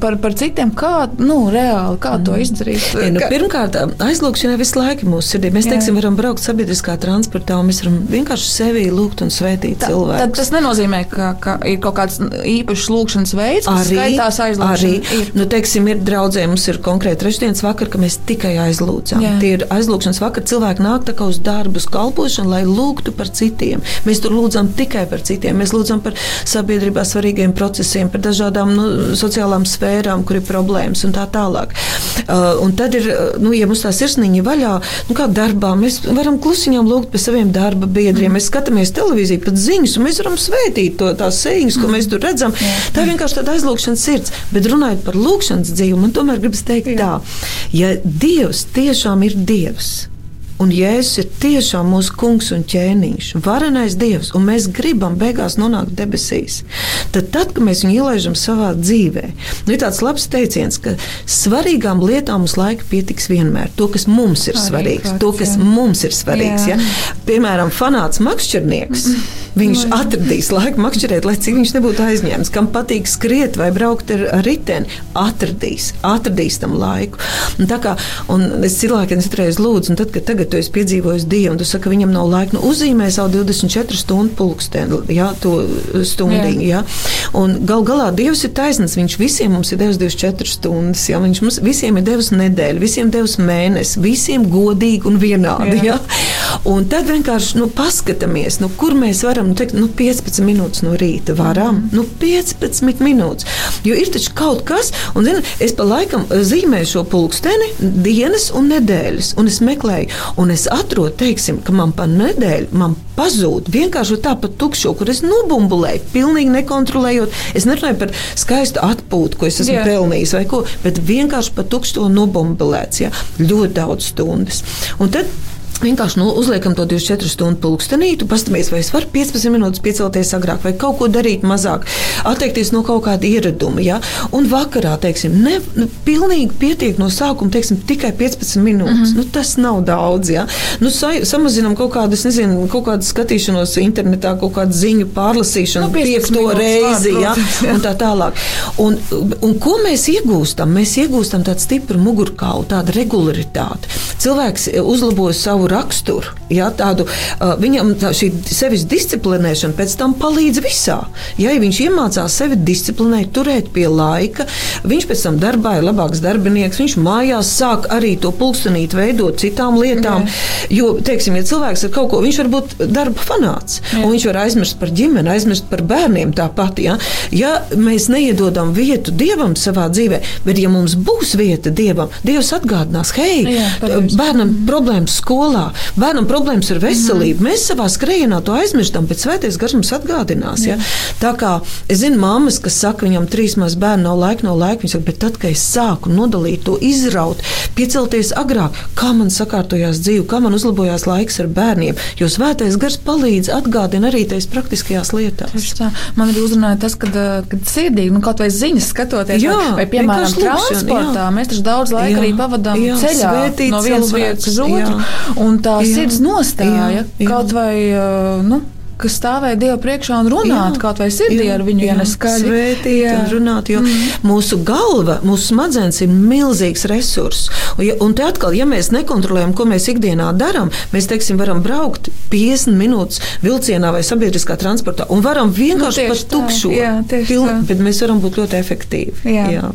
S1: par, par citiem, kā, nu, reāli, kā to izdarīt.
S2: Ja, nu,
S1: Kā-
S2: pirmkārt, aizlūgšana visu laiku mūsu sirdī. Mēs
S1: Jā.
S2: teiksim, varam braukt sabiedriskā transportā un mēs varam vienkārši sevi lūgt un svētīt
S1: Tad
S2: cilvēku.
S1: tas nenozīmē, ka, ka ir kaut kāds īpašs lūkšanas veids, kas skaitās
S2: arī
S1: aizlūgšana. Ir.
S2: nu, teiksim, ir draudzē, mums ir konkrēti trešdienas vakar, ka mēs tikai aizlūdzam.
S1: Jā.
S2: Tie ir aizlūgšanas vakar, cilvēki nāk tā kā uz darbu, uz kalpošanu, lai lūgtu par citiem. Mēs tur lūdzam tikai par citiem. Mēs lūdzam par sabiedrībā svarīgiem procesiem, par dažādām nu, sociālām sfērām, kur ir problēmas un tā tālāk. Uh, un tad ir, uh, nu, ja mums tā sirsniņa vaļā, nu, kā darbā, mēs varam klusiņām lūgt par saviem darba biedriem. Mēs skatāmies televīziju, pat ziņas, un mēs varam svētīt to, tās sēņas, ko mēs tur redzam. Tā ir vienkārši tāda aizlūgšanas sirds. Bet runājot par lūgšanas dzīvi, man tomēr gribas teikt tā, ja Dievs tiešām ir Dievs. Un Jēzus ir tiešām mūsu kungs un ķēniņš, varenais dievs, un mēs gribam beigās nonākt debesīs. Tad, tad kad mēs viņu ielaidām savā dzīvē, nu, ir tāds labs teiciens, ka svarīgām lietām mums laika pietiks vienmēr. To, kas mums ir
S1: Arī
S2: svarīgs, to, kas
S1: jā.
S2: mums ir svarīgs.
S1: Jā.
S2: Ja? Piemēram, fanāts makšķernieks. Viņš atradīs laiku makšķerēt, lai cik viņš nebūtu aizņemts. Kam patīk skriet vai braukt ar, riteni, atradīs, atradīs tam laiku. Un kā un es cilvēkiem citreiz lūdzu, un tad, kad tagad tu esi piedzīvojis Dievu, un tu saki, viņam nav laika, nu uzzīmē savu 24 stundu pulksteni, jā, to stundiņu. Jā. Un gal galā Dievs ir taisnīgs. Viņš visiem mums ir devis 24 stundas, jā. viņš mums visiem ir devis nedēļu, visiem devis mēnesi, visiem godīgi un vienādi.
S1: Jā.
S2: Jā. Un tad vienkārši nu, paskatāmies, nu, kur mēs varam nu, teikt, nu, 15 minūtes no rīta. Varam, nu, 15 minūtes. Jo ir taču kaut kas, un zini, es pa laikam zīmēju šo pulksteni dienas un nedēļas, un es meklēju, un es atrodu, teiksim, ka man pa nedēļu man pazūd vienkārši tā pa tukšo, kur es nobumbulēju, pilnīgi nekontrolējot. Es nerunāju par skaistu atpūtu, ko es esmu
S1: Jā.
S2: pelnījis vai ko, bet vienkārši pa tukšo nobumbulēts, ja, ļoti daudz stundas. Un tad Vienkārši nu, uzliekam to 24 stundu pulkstenī, tu paskaties, vai es varu 15 minūtes piecelties agrāk, vai kaut ko darīt mazāk, atteikties no kaut kāda ieraduma. Ja? Un vakarā, teiksim, ne, nu, pilnīgi pietiek no sākuma, teiksim, tikai 15 minūtes. Mm -hmm. nu, tas nav daudz. Ja? Nu, sa, samazinām kaut kādu, nezinu, kaut kādu skatīšanos internetā, kaut kādu ziņu pārlasīšanu,
S1: Nu, 15
S2: piekto reizi.
S1: var,
S2: Ja?
S1: jā.
S2: Un tā tālāk. Un, un ko mēs iegūstam? Mēs iegūstam tādu stipru mugurkaulu, tādu regularitāti. Cilvēks uzlabo savu raksturu, ja, tādu, uh, viņam tā, šī sevis disciplinēšana pēc tam palīdz visā. Ja, viņš iemācās sevi disciplinēt, turēt pie laika, viņš pēc tam darbā ir labāks darbinieks, viņš mājās sāk arī to pulkstenīt veidot citām lietām. Jo, teiksim, ja cilvēks ir kaut ko, viņš var būt darba fanāts, un viņš var aizmirst par ģimeni, aizmirst par bērniem tāpat. Ja, ja mēs neiedodam vietu Dievam savā dzīvē, bet ja mums būs vieta Dievam, Dievs atgādinās, hei,
S1: Jā,
S2: bērnam problēmas skolā, bērnam problēmas ar veselību. Mēs savā skrējienā to aizmirstam, bet svētais gars mums atgādinās. Ja? Tā kā es zinu, māmas, kas saka, viņam trīs maz bērni nav laika, nav laika, viņi saka, bet tad, kad es sāku nodalīt to, izraut, piecelties agrāk, kā man sakārtojās dzīve, kā man uzlabojās laiks ar bērniem, jo svētais gars palīdz atgādina arī tajās praktiskajās lietās.
S1: Man arī uzrunāja tas, kad, kad sirdīgi, nu, kaut vai ziņas skatoties,
S2: Jā,
S1: vai, vai piemēram,
S2: lūkšana,
S1: transportā.
S2: jā.
S1: Mēs taču daudz laika
S2: Jā,
S1: arī pavadām
S2: jā,
S1: ceļā no vienas vietas uz otru. Un tā
S2: Jā,
S1: sirds nostāja
S2: jā, jā.
S1: kaut vai. eh, Nu, kas stāvēja Dieva priekšā un runāt,
S2: Jā,
S1: kaut vai sirdī
S2: jā,
S1: ar viņu, ja
S2: jā,
S1: neskaļi.
S2: Svētīt
S1: Jā.
S2: un runāt, jo mm. mūsu galva, mūsu smadzenes ir milzīgs resurss. Un, ja, un te atkal, ja mēs nekontrolējam, ko mēs ikdienā darām, mēs, teiksim, varam braukt 50 minūtes vilcienā vai sabiedriskā transportā un varam vienkārši
S1: Nu,
S2: nu,
S1: tieši
S2: pat tukšo.
S1: jā, tieši tā.
S2: bet mēs varam būt ļoti efektīvi.
S1: Jā.
S2: Jā.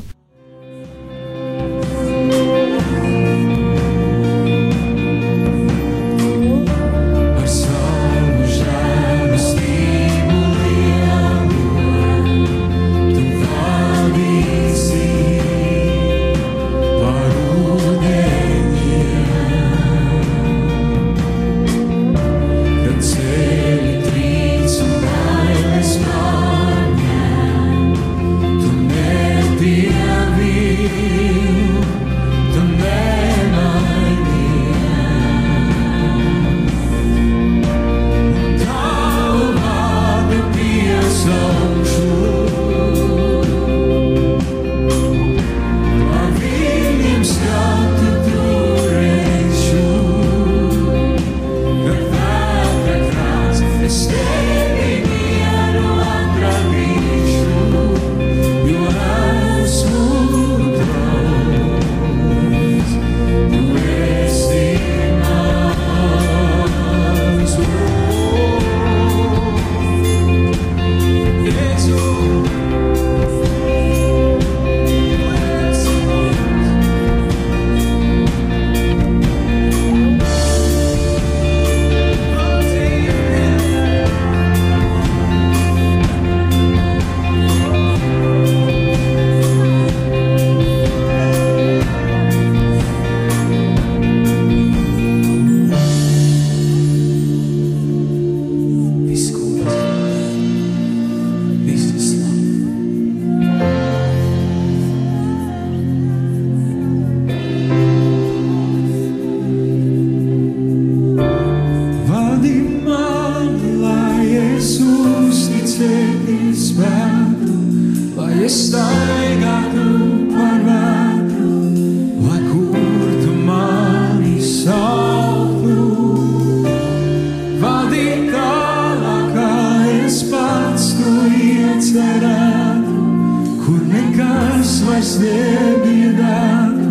S3: mas debilidade,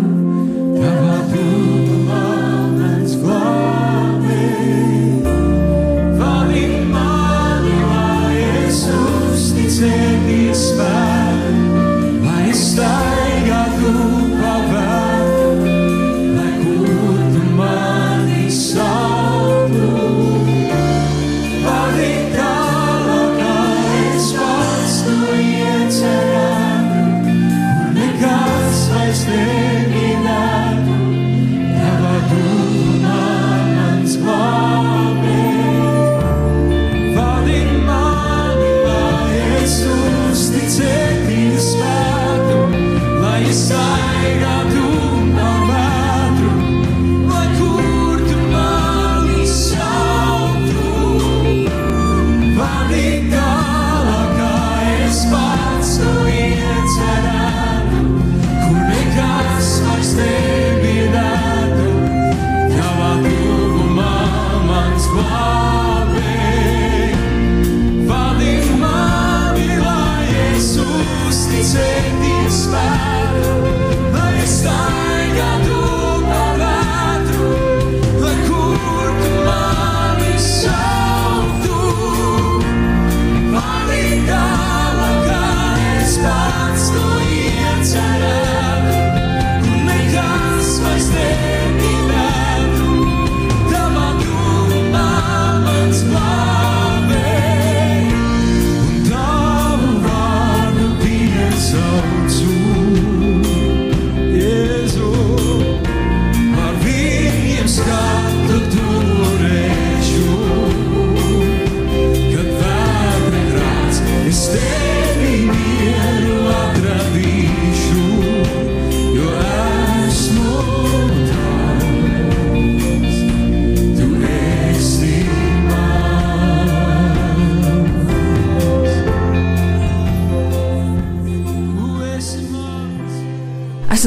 S3: tava tudo.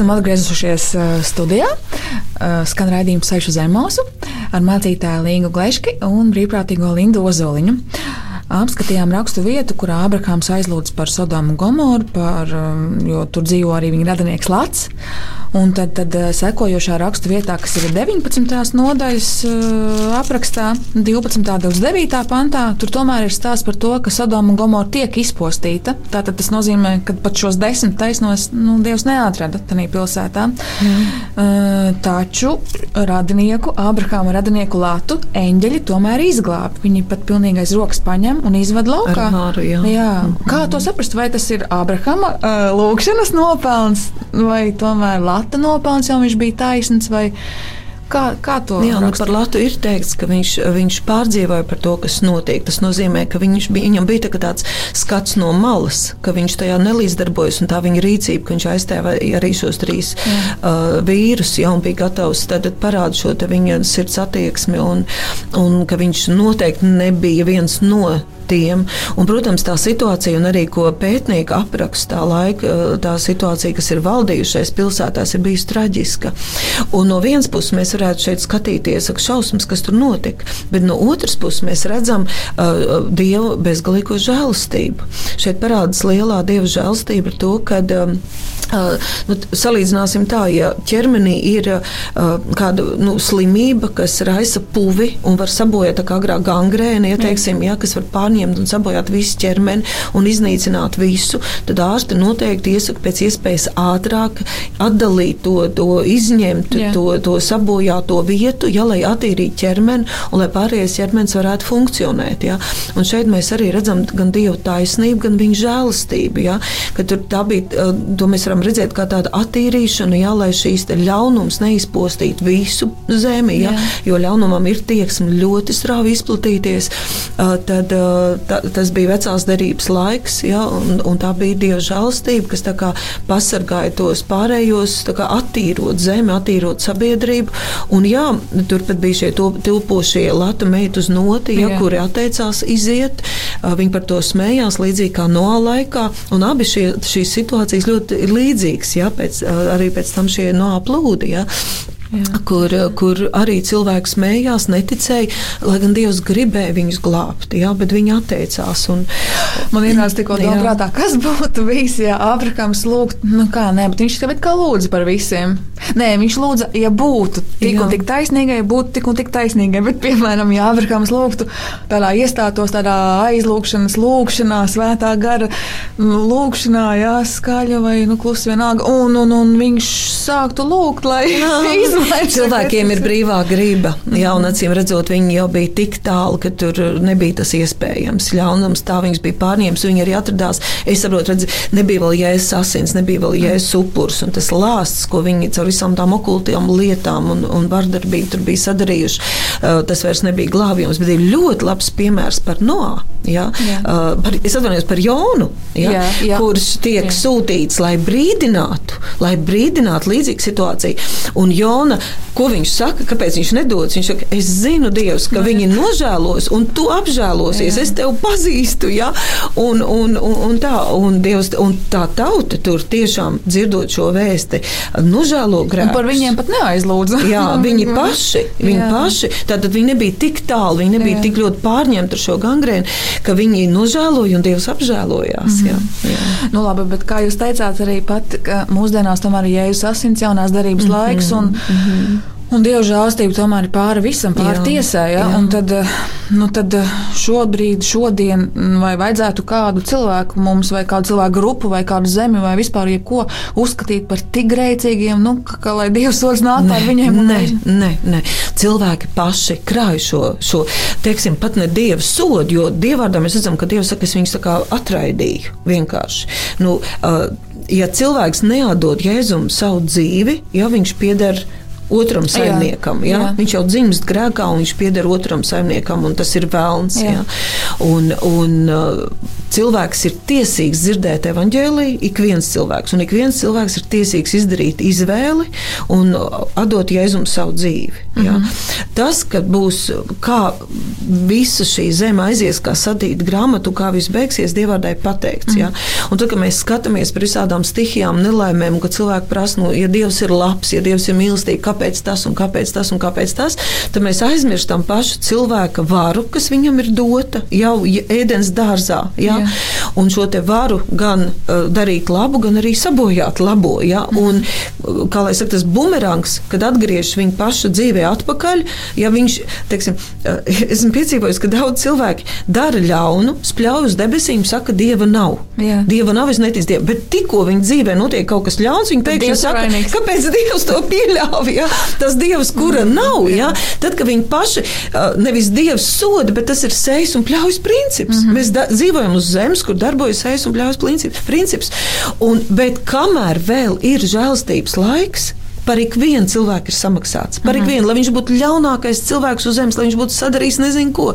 S1: Esam atgriezušies uh, studijā. Uh, skan raidījums Sēžu zem mūsu ar mācītāju Līgu Gleški un brīvprātīgo Lindu Ozoliņu. Apskatījām rakstu vietu, kurā Abrahāms aizlūdz par Sodomu Gomoru, par, um, jo tur dzīvo arī viņa radinieks Lats. Un tad, tad uh, sekojošā rakstu vietā, kas ir 19. nodaļas uh, aprakstā, 12. un 29. pantā, tur tomēr ir stāsts par to, ka Sodoma un Gomora tiek izpostīta. Tātad tas nozīmē, ka pat šos desmit taisnos nu, Dievs neatrada tajā pilsētā. Mm. Uh, taču radinieku, Abrahāma radinieku Latu eņģeļi tomēr izglāba. Viņi pat pilnīgi aiz rokas paņem un izved laukā.
S2: Māru, jā.
S1: Jā. Kā to saprast? Vai tas ir Abrahama uh, lūkšanas nopelns vai tomēr Lata? Lata nopelns, jo viņš bija taisns. Kā, kā to
S2: Jā, nu, par Latviju ir teikts, ka viņš, viņš pārdzīvoja par to, kas notiek. Tas nozīmē, ka bija, viņam bija tā tāds skats no malas, ka viņš tajā nelīdzdarbojas un tā viņa rīcība, ka viņš aizstāja arī šos trīs Jā. uh, vīrus, ja un bija gatavs parādīt šo viņa sirds attieksmi un, un ka viņš noteikti nebija viens no tiem. Un, protams, tā situācija, un arī ko pētnieki apraksta tā laika, tā situācija, kas ir valdījušais pilsētās, ir bijusi traģiska. Un no vienas puses mēs varētu šeit skatīties, ak, šausmas, kas tur notika, bet no otras puses mēs redzam uh, Dievu bezgalīgo žēlastību. Šeit parādās lielā Dieva žēlastība ar to, ka um, uh, nu, salīdzināsim tā, ja ķermenī ir uh, kāda nu, slimība, kas raisa puvi un var sabojāt, kā agrāk gangrēna, ja, teiksim, ja, kas var pārņemt paņemt un sabojāt visu ķermeni un iznīcināt visu, tad ārsti noteikti iesaka pēc iespējas ātrāk atdalīt to, to izņemt, Jā. to, to sabojāto vietu, ja, lai attīrītu ķermeni un lai pārējais ķermenis varētu funkcionēt. Ja. Un šeit mēs arī redzam gan Dieva taisnību, gan viņa žēlastību. Ja, tā bija, to mēs varam redzēt kā tāda attīrīšana, ja, lai šīs ļaunums neizpostītu visu zemi, ja, Jā. jo ļaunumam ir tieksme ļoti strauji izplatīties. Tad, tā, tas bija vecās derības laiks, ja, un, un tā bija dieva žēlstība, kas pasargāja tos pārējos, kā, attīrot zemi, attīrot sabiedrību. Un, jā, turpat bija šie tilpošie latu meitu uz noti, ja, kuri atteicās iziet. Viņi par to smējās, līdzīgi kā no laikā. Un abi šie, šīs situācijas ļoti ir līdzīgas, ja, pēc, arī pēc tam šie no plūdi. Ja. Jā. Kur, kur arī cilvēks smējās, neticēja, lai gan Dievs gribēja viņus glābt, jā, bet viņi atteicās. Un,
S1: Man vienkārši tikko domāta, kas būtu bijis, ja Ābrahams lūgtu, nu kā, nē, bet viņš tev kā lūdza par visiem. Nē, viņš lūdza, ja būtu tik jā. un tik taisnīgai, būtu tik un tik taisnīgai, bet, piemēram, ja Ābrahams lūgtu tādā iestātos tādā aizlūgšanas lūgšanā, svētā gara lūgšanā, jā, skaļa vai, nu, klusi vienalga, un, un, un viņš sāktu lūgt, lai izlūgtu
S2: Cilvēkiem ir brīvā griba. Jā, un acīm redzot, viņi jau bija tik tālu, ka tur nebija tas iespējams. Ļaunums tā viņus bija pārņēmis. Viņi arī atradās, es saprotu, redz, nebija vēl jēzus asins, nebija vēl jēzus upurs. Un tas lāsts, ko viņi caur visām tām okultām lietām un, un vardarbību tur bija sadarījuši, uh, tas vairs nebija glābjums, bet ir ļoti labs piemērs par Noā. Ja? Jā. Uh, par, es atvainojos par Jonu, ja? jā, jā. kurš tiek jā. sūtīts, lai brīdinātu, lai brīdinātu līdzīgu situāciju. Un Jona Jona, ko viņš saka, kāpēc viņš nedodas? Viņš saka, es zinu, Dievs, ka viņi nožēlos, un tu apžēlosies. Jā. Es tevi pazīstu, ja? un, un, un, un, tā, un, Dievs, un tā tauta tur tiešām dzirdot šo vēsti, nožēlo grēkus.
S1: Par viņiem pat neaizlūdza.
S2: Jā, viņi paši, viņi jā. paši, tātad viņi nebija tik tālu, viņi nebija jā. tik ļoti pārņemti ar šo gangrēnu, ka viņi nožēloja un Dievs apžēlojās. Mm -hmm. jā, jā.
S1: Nu, labi, bet kā jūs teicāt, arī pat mūsdienās tomēr ir Jēzus asins jaunās darības mm -hmm. laiks. Un, mm -hmm. Un Dieva žēlstība tomēr ir pāri visam, pāri jā, tiesai. Ja? Jā. Tad, nu, tad šobrīd, šodien, vai vajadzētu kādu cilvēku mums, vai kādu cilvēku grupu, vai kādu zemi, vai vispār jebko uzskatīt par tik grēcīgiem, nu, ka, ka lai Dievs solis nāk pār viņiem?
S2: Nē, nē, nē. Cilvēki paši krāj šo, šo teiksim, pat ne Dieva sodu, jo Dievvārdā mēs redzam, ka Dievs saka, es viņus tā kā atraidīju vienkārši. Nu, ja cilvēks neatdod Jēzum savu dzīvi, ja viņš pieder otram saimniekam. Jā, jā. Viņš jau dzimst grēkā, un viņš pieder otram saimniekam, un tas ir vēlns. Jā. Jā. Un, un, uh, cilvēks ir tiesīgs dzirdēt evaņģēlīju, ik viens cilvēks, un ik viens cilvēks ir tiesīgs izdarīt izvēli un atdot Jēzum savu dzīvi. Mm -hmm. Tas, ka būs kā visa šī zeme aizies, kā sadīta grāmatu, kā viss beigsies, Dievādai pateikts. Mm -hmm. Un tad, kad mēs skatāmies par visādām stihijām, nelaimēm, kad cilvēki prasa, nu, ja Dievs ir labs, ja Dievs ir mīlestīgs, kāpēc tas un kāpēc tas un kāpēc tas, tad mēs aizmirstam pašu cilvēka varu, kas viņam ir dota jau ēdienas dārzā. Ja? Jā. Un šo varu gan uh, darīt labu, gan arī sabojāt labo. Ja? Un, kā lai saka, tas bumerangs, kad atgriežas viņa paša dzīvē atpakaļ, ja viņš, teiksim, uh, esmu piedzīvojis, ka daudz cilvēki dara ļaunu, spļauj uz debesīm, saka, dieva nav. Jā. Dieva nav, es neticu dievam. Bet tikko viņa dzīvē notiek kaut kas ļauns, viņa pēkšņi saka, vainīgs. kāpēc dievs to pieļāva? Ja? Tas dievs, kura mm. nav. Ja? Tad, kad viņi paši, nevis dievs soda, bet tas ir sejas un pļaujas princips. Mm -hmm. Mēs da, dzīvojam uz zemes, kur darbojas ejas un bļaujas princips. Un, bet kamēr vēl ir žēlstības laiks, par ikvienu cilvēku ir samaksāts. Par ikvienu, lai viņš būtu ļaunākais cilvēks uz zemes, lai viņš būtu sadarījis nezinu ko.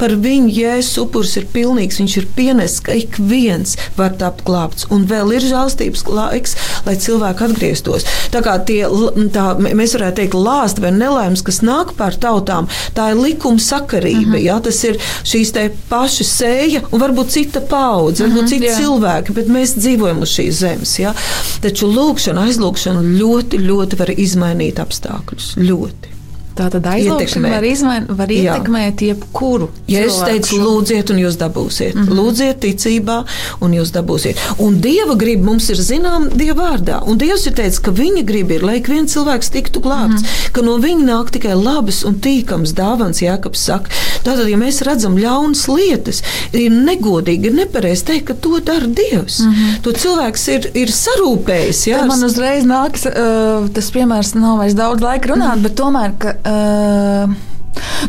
S2: Par viņu jēzus upurs ir pilnīgs, viņš ir pienesis, ka ik viens var tapt glābts. Un vēl ir žēlstības laiks, lai cilvēki atgrieztos. Tā kā tie, tā, mēs varētu teikt, lāsti vai nelaimes, kas nāk pār tautām, tā ir likuma sakarība. -hmm. ja? Tas ir šīs te paša sēja un varbūt cita paudze, varbūt citi jā. cilvēki, bet mēs dzīvojam uz šīs zemes. Ja? Taču lūkšana, aizlūkšana ļoti, ļoti var izmainīt apstākļus. Ļoti.
S1: Tā tad aizlūgšana var, izmain, var ietekmēt Jā. jebkuru.
S2: Ja es teicu, lūdziet, un jūs dabūsiet. Mm -hmm. Lūdziet ticībā, un jūs dabūsiet. Un Dieva griba mums ir zinām Dieva vārdā. Un Dievs ir teicis, ka viņa griba ir, lai ik viens cilvēks tiktu glābts, mm -hmm. ka no viņa nāk tikai labas un tīkams dāvans, Jākaps saka. Tātad, ja mēs redzam ļaunas lietas, ir negodīgi, ir nepareizi teikt, ka to dara Dievs. Mm -hmm. To cilvēks ir, ir sarūpējis.
S1: Jā, man uzreiz nāks uh, tas piemērs, nav vairs daudz laika runāt, mm -hmm. bet tomēr. Ka, uh,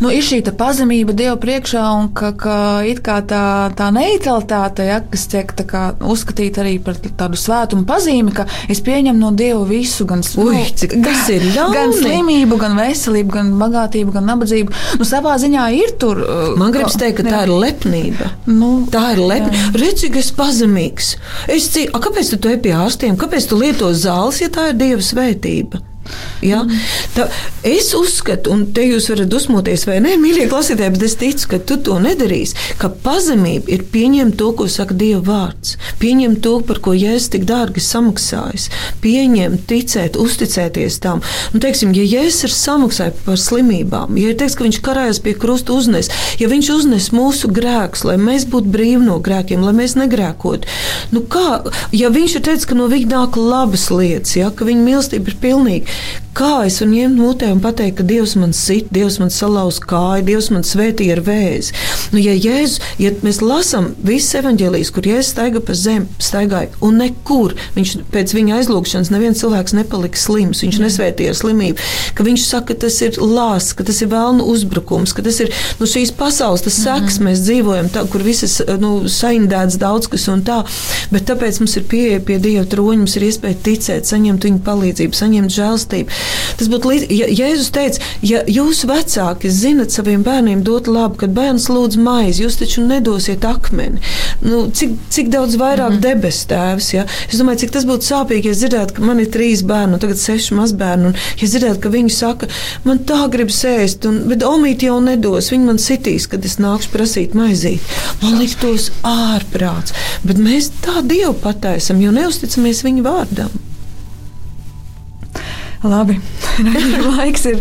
S1: nu, ir šī pazemība Dievu priekšā un ka, ka tā, tā neutralitāte, ja, kas tiek kā, uzskatīta arī par tādu svētumu pazīmi, ka es pieņemu no Dieva visu, gan,
S2: Uj, nu, cik, gan,
S1: gan slimību, gan veselību, gan bagātību, gan nabadzību. Nu, savā ziņā ir tur.
S2: Uh, Man gribas teikt, ka jā. tā ir lepnība. Nu, tā ir lepnība. Redz, cik es pazemīgs. Es cīk, a, kāpēc tu ej pie ārstiem? Kāpēc tu lieto zāles, ja tā ir Dieva svētība? Ja? Tā, es uzskatu, un te jūs varat dusmoties, vai ne, mīļie klausītāji, bet es ticu, ka tu to nedarīsi. Ka pazemība ir pieņemt to, ko saka Dieva vārds, pieņemt to, par ko Jēzus tik dārgi samaksājis, pieņemt, ticēt, uzticēties tam. Nu, teiksim, ja Jēzus ir samaksājis par slimībām, ja ir teiks, ka viņš karājas pie krusta uznes, ja viņš uznes mūsu grēkus, lai mēs būtu brīvi no grēkiem, lai mēs negrēkotu, nu kā, ja viņš ir teicis, ka no viņa nāk labas lietas, ja, ka viņa mīlestība ir pilnīga, Kā es varu ņemt mutē un pateikt, ka Dievs man sit, Dievs man salauz kāju, Dievs man svētīja ar vēzi? Nu, ja, Jēzu, ja mēs lasām visas evaņģēlijas, kur Jēzus staiga pa zemi, staigāja, un nekur viņš pēc viņa aizlūgšanas neviens cilvēks nepalika slims, viņš nesvētīja ar slimību, ka viņš saka, ka tas ir lāsts, ka tas ir vēlnu uzbrukums, ka tas ir nu, šīs pasaules, tas seks, mm. mēs dzīvojam, tā, kur visas nu, saindēts daudz kas un tā, bet tāpēc mums ir pieeja pie Dieva troņa, mums ir iespēja ticēt, saņemt viņa palīdzību, saņemt žēlstību. Tas būtu līdzīgi, ja Jēzus teica, ja jūs vecāki zinat saviem bērniem dot labu, kad bērns lūdz maizi, jūs taču nedosiet akmeni. Nu, cik, cik daudz vairāk mm -hmm. debesu tēvs, ja? Es domāju, cik tas būtu sāpīgi, ja dzirdētu, ka man ir trīs bērni, tagad seši mazbērni, un ja dzirdētu, ka viņi saka, man tā gribas ēst, un, bet omīti jau nedos, viņi man sitīs, kad es nākšu prasīt maizīt. Man liktos ārprāts, bet mēs tā Dievu pataisam, jo neusticamies viņa vārdam.
S1: Labi, laiks ir,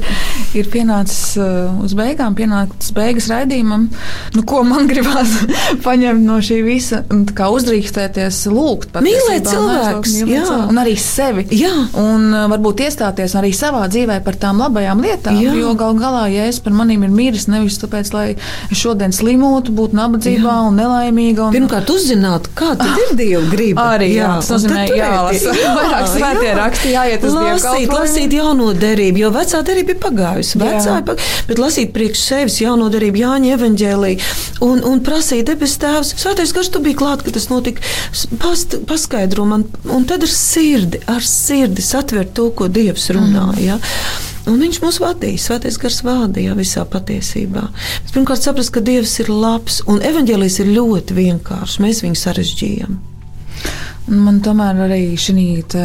S1: ir pienācis uh, uz beigām, pienācis beigas raidījumam. Nu, ko man gribās paņemt no šī visa? Kā uzdrīkstēties, lūgt,
S2: mīlēt cilvēkus,
S1: jā. un arī sevi.
S2: Jā.
S1: Un uh, varbūt iestāties arī savā dzīvē par tām labajām lietām. Jā. Jo gal galā, ja es par maniem ir miris, nevis tāpēc, lai šodien slimotu, būtu nabadzībā jā. un nelaimīga. Un...
S2: Pirmkārt, uzzināt, kā tad ir Dieva griba.
S1: Arī jā, jā. tas nozīmē, jālasa. Vairāk svētie raksti, jāiet uz Dievu
S2: lasīt jauno derību, jo vecā derība ir pagājusi. Vecā ir pagājusi, bet lasīt priekš sevis jauno derību, Jāņa evaņģēlī un, un prasīt debes tēvs. Svētais garš, tu biji klāt, kad tas notika. Past, paskaidro man, un tad ar sirdi, ar sirdi satvert to, ko Dievs runā. Mm. Ja? Un viņš mūs vadīja, svētais gars vadīja visā patiesībā. Mēs pirmkārt saprast, ka Dievs ir labs un evaņģēlijs ir ļoti vienkāršs. Mēs viņu sarežģījām.
S1: Man tomēr arī šī,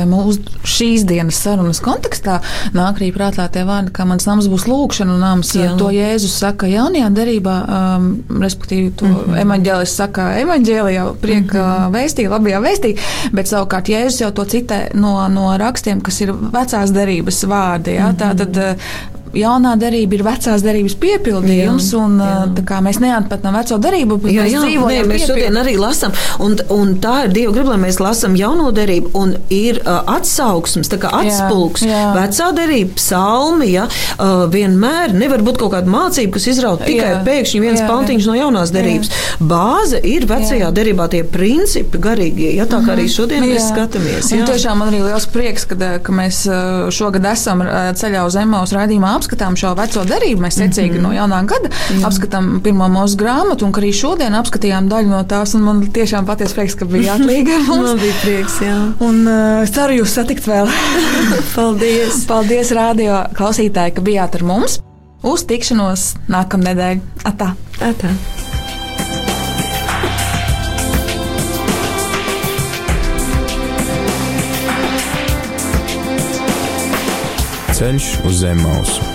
S1: mūs, šīs dienas sarunas kontekstā nāk arī prātā tie vārdi, ka mans nams būs lūkšana nams. Jā. To Jēzus saka jaunajā derībā, um, respektīvi to mm -hmm. emaņģēlis saka emaņģēlijā, prieka mm -hmm. vēstī, labajā vēstī, bet savukārt Jēzus jau to citē no, no rakstiem, kas ir vecās derības vārdi. Jā, mm -hmm. Tā tad jaunā darība ir vecās darības piepildījums, jā, un jā. kā mēs neatpatam veco darību, bet jā, jā, mēs dzīvojam.
S2: Nē, mēs šodien arī lasām, un, un tā ir Dieva griba, lai mēs lasām jauno darību, un ir uh, atsauksmes, tā kā atspulgs, jā, jā. vecā darība, psalmi, ja, uh, vienmēr nevar būt kaut kāda mācība, kas izraut tikai jā, pēkšņi viens jā, pantiņš no jaunās darības. Jā. Bāze ir vecajā jā. derībā tie principi garīgie, ja tā kā arī mhm. šodien jā. mēs skatāmies. Jā.
S1: Un tiešām man arī liels prieks, ka, ka mēs šogad esam ceļā uz Emaus raidījumā apskatām šo veco derību, mēs secīgi mm -hmm. no jaunā gada Jā. apskatām pirmo mūsu grāmatu, un arī šodien apskatījām daļu no tās. Man tiešām patiesi prieks, ka bija atlīga.
S2: man bija prieks, jā.
S1: Un uh, es ceru jūs satikt vēl.
S2: Paldies!
S1: Paldies, radio klausītāji, ka bijāt ar mums! Uz tikšanos nākamnedēļ! Atā!
S2: Atā.
S4: Ceļš uz zemes mausu